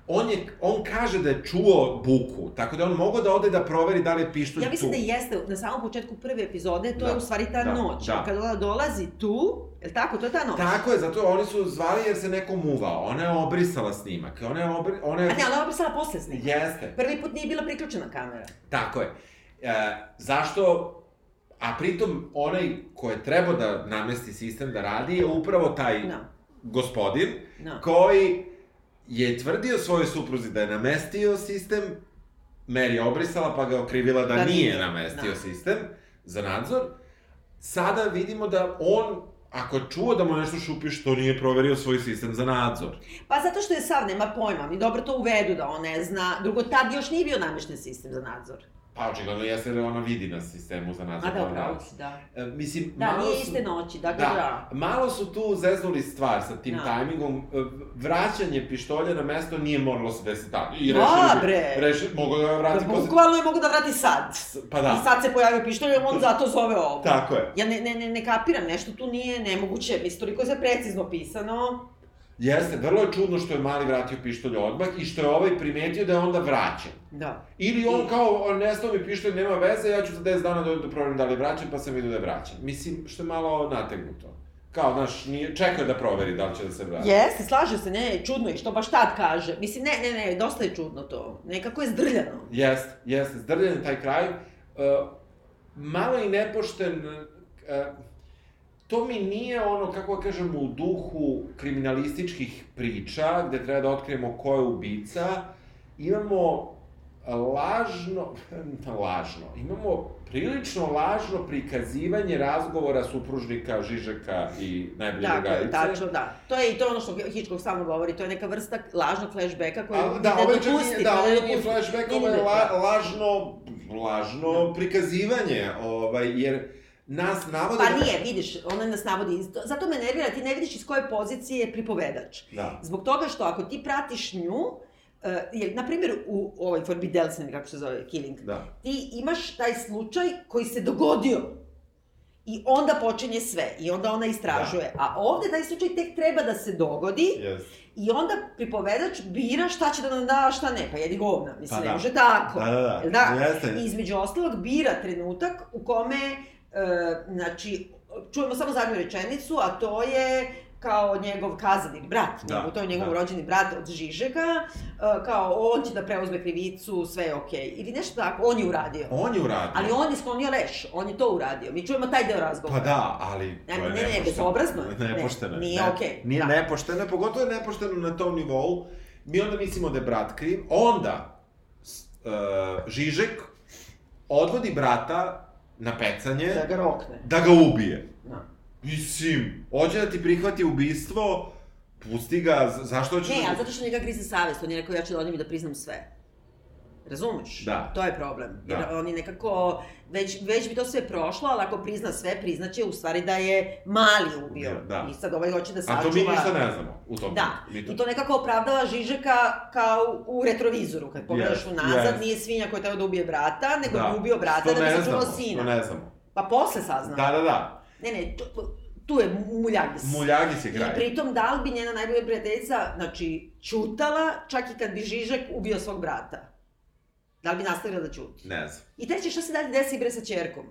on, je, on kaže da je čuo buku, tako da on mogao da ode da proveri da li je pištolj Ja mislim tu. da jeste, na samom početku prve epizode, to Da, je u stvari ta da, noć. da. Kada ona dolazi tu, je li tako, to je ta noć? Tako je, zato oni su zvali jer se neko muvao. Ona je obrisala snimak. Ona je obri... Ona je... A ne, ona je obrisala posle snimka. Jeste, Prvi put nije bila priključena kamera. tako je. E, zašto... A pritom, onaj ko je trebao da namesti sistem da radi je upravo taj No, gospodin no. koji je tvrdio svojoj supruzi da je namestio sistem, Mary obrisala pa ga okrivila da, Da nije nije, namestio da. sistem za nadzor. Sada vidimo da on, ako je čuo da mu nešto šupi, što nije proverio svoj sistem za nadzor. Pa zato što je sav, nema pojma, mi dobro to uvedu da on ne zna. Drugo, tad još nije bio namješten sistem za nadzor. Pa očigledno jeste da ona vidi na sistemu za nadzor. A da, upravo si, da. E, mislim, Da, malo nije su... iste noći, dakle Da, da. malo su tu zeznuli stvar sa tim Da. tajmingom. E, Vraćanje pištolja na mesto nije moralo se desiti tako. I Da, rešili bi- bre. Reši, mogu da ga vrati Da, posle... bukvalno je mogu da vrati sad. Pa da. I sad se pojavio pištolj, on zato zove ovo. Tako je. Ja ne, ne, ne, ne kapiram, nešto tu nije nemoguće, mislim, toliko je sve precizno pisano. Jeste, vrlo je čudno što je mali vratio pištolj odmah i što je ovaj primetio da je onda vraćen. Da. Ili on kao, nestao mi pištolj, nema veze, ja ću za 10 dana da, da proverim da li je vraćan, pa sam vidio da je vraćan. Mislim, što je malo nategnuto. Kao, znaš, nije, čekao da proveri da li će da se vrati. Jeste, slaže se, ne, ne, čudno je što baš tad kaže. Mislim, ne, ne, ne, dosta je čudno to. Nekako je zdrljano. Jeste, jeste, zdrljen je taj kraj. Uh, malo i nepošten, uh, to mi nije ono, kako da kažem, u duhu kriminalističkih priča, gde treba da otkrijemo ko je ubica. Imamo lažno, lažno, imamo prilično lažno prikazivanje razgovora supružnika Žižeka i najbolje Dakle, drugarice. tačno, da. To je i to ono što Hitchcock samo govori, to je neka vrsta lažnog flashbacka koji A, da, ne je čak dopusti, da, ovo ne nije flashback, ovo ne, je la, da. lažno, lažno prikazivanje, ovaj, jer nas navode... Pa nije, vidiš, ona nas navodi, zato me nervira, ti ne vidiš iz koje pozicije je pripovedač. Da. Zbog toga što ako ti pratiš nju, uh, jer, na primjer, u ovoj Forbidelsene, kako se zove, Killing, Da. ti imaš taj slučaj koji se dogodio. I onda počinje sve, i onda ona istražuje. Da. A ovde taj slučaj tek treba da se dogodi, Yes. i onda pripovedač bira šta će da nam da, šta ne. Pa jedi govna, mislim, Pa ne da. može tako. Da, da, da. Da? Jeste. I između ostalog bira trenutak u kome, znači, čujemo samo zadnju rečenicu, a to je kao njegov kazani brat, Da, njegov, to je njegov da. rođeni brat od Žižeka, e, kao on će da preuzme krivicu, sve je okej. Ili nešto tako, on je uradio. On je uradio. Ali on je sklonio leš, on je to uradio. Mi čujemo taj deo razgovora. Pa da, ali to Ne, je ne, ne, nepošteno. bezobrazno je. Ne, Nepošteno je. nije Ne- okej, Nije da. nepošteno, pogotovo je nepošteno na tom nivou. Mi onda mislimo da je brat kriv, onda uh, Žižek odvodi brata na pecanje Da ga rokne. da ga ubije. Da. Mislim, hoće da ti prihvati ubistvo, pusti ga, zašto hoćeš... Ne, da- ali zato što njega grize savest, on je rekao ja ću da odim i da priznam sve. Razumeš? Da. To je problem. Jer Da. on je nekako, već, već bi to sve prošlo, ali ako prizna sve, priznaće u stvari da je mali ubio. Da. I sad ovaj hoće da A sačuva... to mi ništa ne znamo u tom Da. Mi i to nekako opravdava Žižeka kao u retrovizoru. Kad pogledaš Yes, unazad, yes. nije svinja koja treba da ubije brata, nego Da. da. ubio brata To da bi sačuvao sina. To ne znamo. Pa posle saznamo. Da, da, da. Ne, ne, tu, tu je muljagis. Muljagis je I kraj. pritom, da li bi njena najbolja prijateljica, znači, čutala, čak i kad bi Žižek ubio svog brata? Da li bi nastavila da ćuti? Ne znam. I treće, šta se dalje desi bre sa čerkom?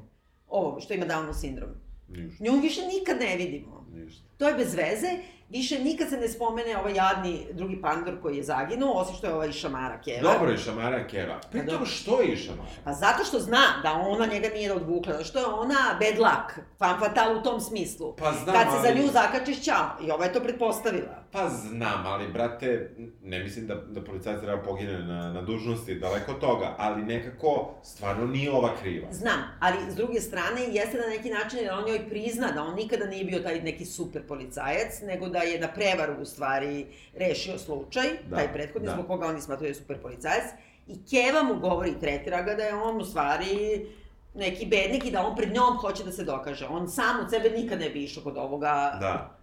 Ovom, što ima Downov sindrom. Ništa. Nju više nikad ne vidimo. Ništa. To je bez veze, više nikad se ne spomene ovaj jadni drugi pandor koji je zaginuo, osim što je ovaj šamara Keva. Dobro je Šamara Keva. Pritom, dobro. što je Šamara? Pa zato što zna da ona njega nije odvukla, što je ona bad luck, fan fatal u tom smislu. Pa znam, Kad se za ali- nju zakačiš, ćao. I ova je to pretpostavila. Pa znam, ali brate, ne mislim da, da policajac treba pogine na, na dužnosti, daleko toga, ali nekako stvarno nije ova kriva. Znam, ali s druge strane jeste na neki način da on njoj prizna da on nikada nije bio taj neki super policajac, nego da je na prevaru u stvari rešio slučaj, Da, taj prethodni, da. zbog koga oni smatraju da je super policajac. I Keva mu govori i tretira ga da je on u stvari neki bednik i da on pred njom hoće da se dokaže. On sam od sebe nikad ne bi išao kod ovoga Da,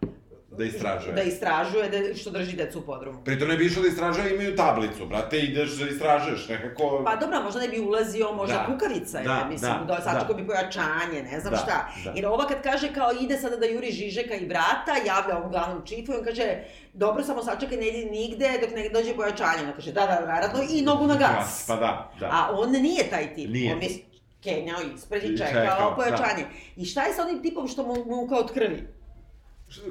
da istražuje. da istražuje, da, što drži decu u podrumu. Pritom ne bi išao da istražuje, imaju tablicu, brate, ideš da istražuješ, nekako... Pa dobro, možda ne bi ulazio, možda Da. kukavica je, Da, mislim, da, da, sačekao da. bi pojačanje, ne znam Da, šta. da. Jer ova kad kaže kao ide sada da juri Žižeka i brata, javlja ovom glavnom čifu i on kaže, dobro, samo sačekaj, ne idi nigde dok ne dođe pojačanje. Ona kaže, da, da, naravno, i nogu na gas. Pa da, da. A on nije taj tip. Nije. On je kenjao ispred I čekao, čekao da. pojačanje. I šta je sa onim tipom što mu muka od krvi?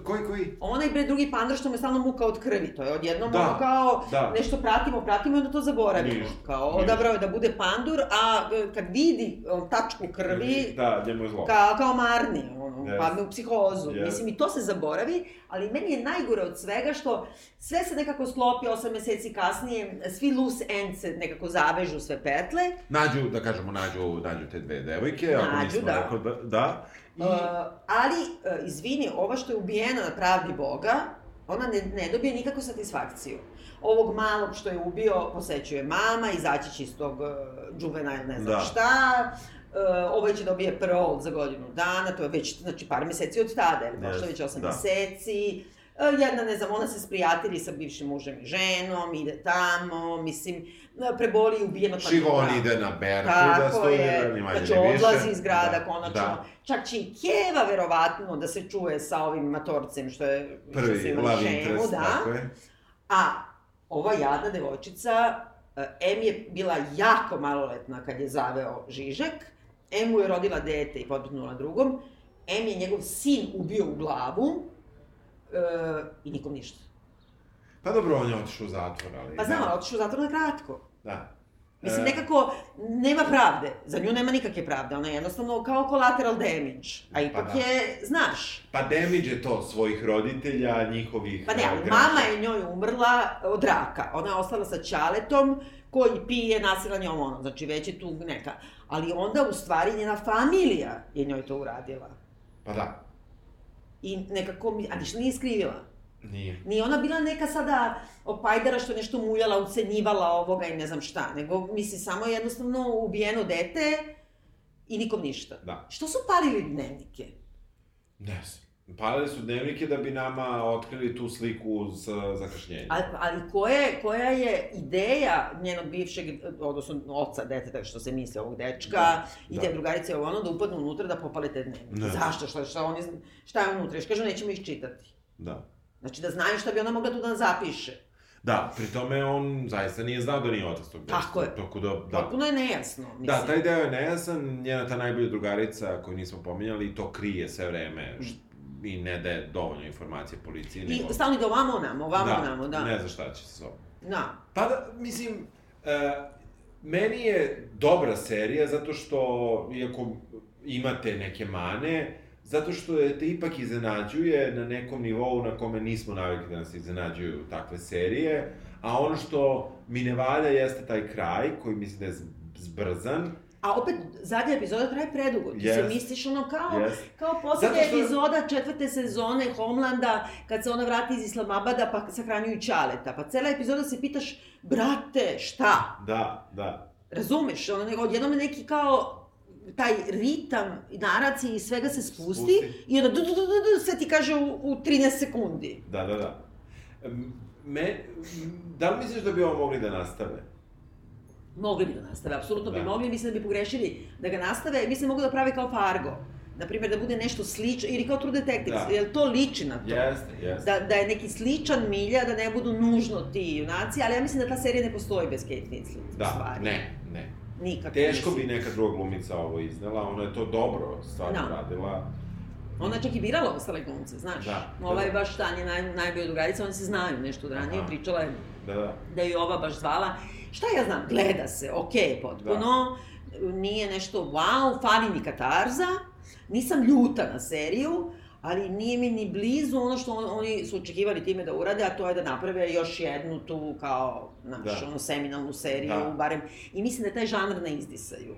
Koji, koji? Onaj bre drugi pandor što mu je stalno muka od krvi, to je odjednom Da, ono kao da. nešto pratimo, pratimo i onda to zaboravimo. Ništa, kao ništa. odabrao je da bude pandur, a e, kad vidi on, tačku krvi, Da, njemu je zlo. kao, kao Marni, ono, Yes. padne u psihozu. Yes. Mislim, i to se zaboravi, ali meni je najgore od svega što sve se nekako sklopi osam meseci kasnije, svi loose ends se nekako zavežu sve petle, Nađu, da kažemo, nađu, nađu te dve devojke, ako Nađu, nismo da. rekli da, da. I, Uh, ali, uh, izvini, ova što je ubijena na pravdi Boga, ona ne, ne dobije nikakvu satisfakciju. Ovog malog što je ubio posećuje mama, izaći će iz tog uh, džuvena ili ne znam Da. šta, uh, ovaj će dobije parol za godinu dana, to je već, znači, par meseci od tada, prošlo je već osam da. meseci, uh, Jedna, ne znam, ona se sprijatelji sa bivšim mužem i ženom, ide tamo, mislim, preboli i ubijen od Šivon patronaža. ide na Berku da studira, je, ni manje znači odlazi iz grada Da, konačno. Da. Čak će i Keva verovatno da se čuje sa ovim matorcem što je što su Prvi imali šemu, interest, da. tako je. A ova jadna devojčica, e, em je bila jako maloletna kad je zaveo Žižek, em mu je rodila dete i podbitnula drugom, em je njegov sin ubio u glavu e, i nikom ništa. Pa dobro, on je otišao u zatvor, ali... Pa znam, da. otišao u zatvor na kratko. Da. Mislim, E, nekako nema pravde. Za nju nema nikakve pravde. Ona je jednostavno kao collateral damage. A ipak Pa da. je, znaš, Pa damage je to svojih roditelja, njihovih... Pa ne, ali mama je njoj umrla od raka. Ona je ostala sa ćaletom koji pije nasilan njom ono, znači već je tu neka. Ali onda u stvari njena familija je njoj to uradila. Pa da, I nekako, mi- a ništa nije skrivila. Nije. Nije ona bila neka sada opajdara što nešto muljala, ucenjivala ovoga i ne znam šta, nego misli samo je jednostavno ubijeno dete i nikom ništa. Da. Što su palili dnevnike? Ne znam. Palili su dnevnike da bi nama otkrili tu sliku sa zakašnjenjem. Ali, ali koje, koja je ideja njenog bivšeg, odnosno oca deteta, što se misli ovog dečka, Da, i da. te drugarice ovo ono, da upadnu unutra da popale te dnevnike. Ne. Zašto? Šta, šta, oni, šta je unutra? Još kažu, nećemo ih čitati. Da. Znači da znaju šta bi ona mogla tu da zapiše. Da, pri tome on zaista nije znao da nije otac tog deteta. Tako je. Tako da, da. Potpuno je nejasno. Mislim. Da, taj deo je nejasan, njena ta najbolja drugarica koju nismo pominjali, to krije sve vreme št- i ne daje dovoljno informacije policiji. I stalno ide ovamo namo, ovamo da, namo, da. ne zna šta će se sobom. Da. Pa da, mislim, e, meni je dobra serija zato što, iako imate neke mane, zato što je te ipak iznenađuje na nekom nivou na kome nismo navikli da nas iznenađuju takve serije, a ono što mi ne valja jeste taj kraj, koji mislim da je zbrzan, A opet, zadnja epizoda traje predugo. Ti se Jest. misliš ono kao, Jest. kao poslednja što- epizoda četvrte sezone Homelanda, kad se ona vrati iz Islamabada pa sahranjuju Ćaleta. Pa cela epizoda se pitaš, brate, šta? da, da, Razumeš? Ono, nego odjednom je neki kao taj ritam i naracije i svega se spusti, Spusti. i onda du, du, du, du, du, sve ti kaže u, u 13 sekundi. da, da, da. Me, da li misliš da bi ovo mogli da nastave? Mogli bi da nastave, apsolutno bi Da. mogli, mislim da bi pogrešili da ga nastave, mislim da mogu da prave kao Fargo. Naprimjer, da bude nešto slično, ili kao True Detectives, Da. jer to liči na to. Jeste, jeste. Da, da je neki sličan milja, da ne budu nužno ti junaci, ali ja mislim da ta serija ne postoji bez Kate Winslet, Da, stvari. ne, ne. Nikako. Teško bi neka druga glumica ovo iznela, ona je to dobro stvarno Da. radila. Ona je čak i birala ostale glumce, znaš. Da, da, Ova je da. baš Tanja naj, najbolja drugarica, oni se znaju nešto od ranije, Aha. pričala je Da, da. da je ova baš zvala. Šta ja znam, gleda se, okej, potpuno, nije nešto wow, fali mi katarza, nisam ljuta na seriju, ali nije mi ni blizu ono što on- oni su očekivali time da urade, a to je da naprave još jednu tu kao, znaš, Da. ono seminalnu seriju, Da. barem, i mislim da taj žanr ne izdisaju.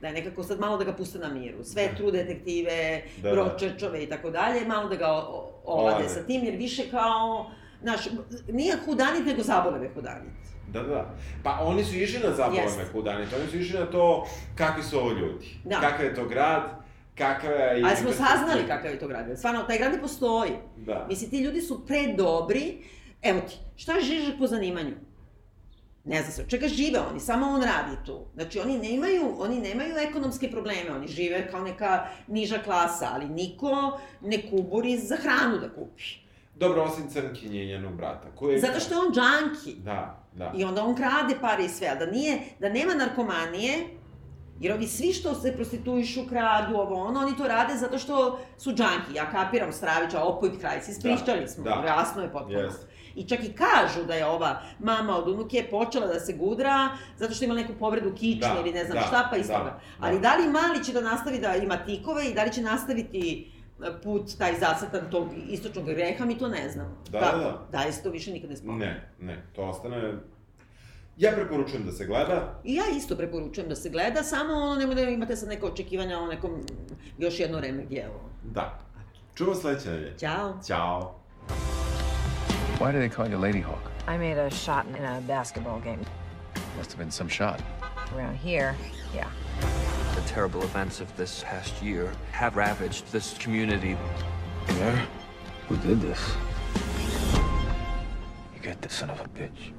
Da je nekako sad malo da ga puste na miru. Sve Da. tru detektive, Da, da. bročečove i tako dalje, malo da ga o- o- olade Olade. sa tim, jer više kao, znaš, nije hudanit, nego zaboleve hudanit. Da, da. Pa oni su išli na zabavne Jeste. hudanite, oni su išli na to kakvi su ovo ljudi. Da. Kakav je to grad, kakva je... Ali smo saznali kakav je to grad. Stvarno, taj grad ne postoji. Da. Mislim, ti ljudi su predobri. Evo ti, šta je Žižek po zanimanju? Ne zna se, čega žive oni, samo on radi tu. Znači, oni nemaju, oni nemaju ekonomske probleme, oni žive kao neka niža klasa, ali niko ne kuburi za hranu da kupi. Dobro, osim Crnkinje i njenog brata. Koji je... Zato što je on džanki. Da, da. I onda on krade pare i sve, a da nije, da nema narkomanije, jer ovi svi što se prostituišu, kradu, ovo ono, oni to rade zato što su džanki. Ja kapiram Stravića, opojit kraj, si ispričali smo, da. jasno je potpuno. Jeste. I čak i kažu da je ova mama od unuke počela da se gudra zato što ima neku povredu kičme Da, ili ne znam da, šta, pa iz da, toga. da. Ali da li mali će da nastavi da ima tikove i da li će nastaviti e, put taj zacrtan tog istočnog greha, mi to ne znamo. Da, Tako, da, da. Da se to više nikad ne spomenu. Ne, ne, to ostane... Ja preporučujem da se gleda. I ja isto preporučujem da se gleda, samo ono, nemoj da imate sad neka očekivanja o nekom još jedno remek dijelu. Da. Čujemo sledeće nedelje. Ćao! Ćao. Why do they call you Lady Hawk? I made a shot in a basketball game. Must have been some shot. Around here, yeah. The terrible events of this past year have ravaged this community. Yeah? Who did this? You get the son of a bitch.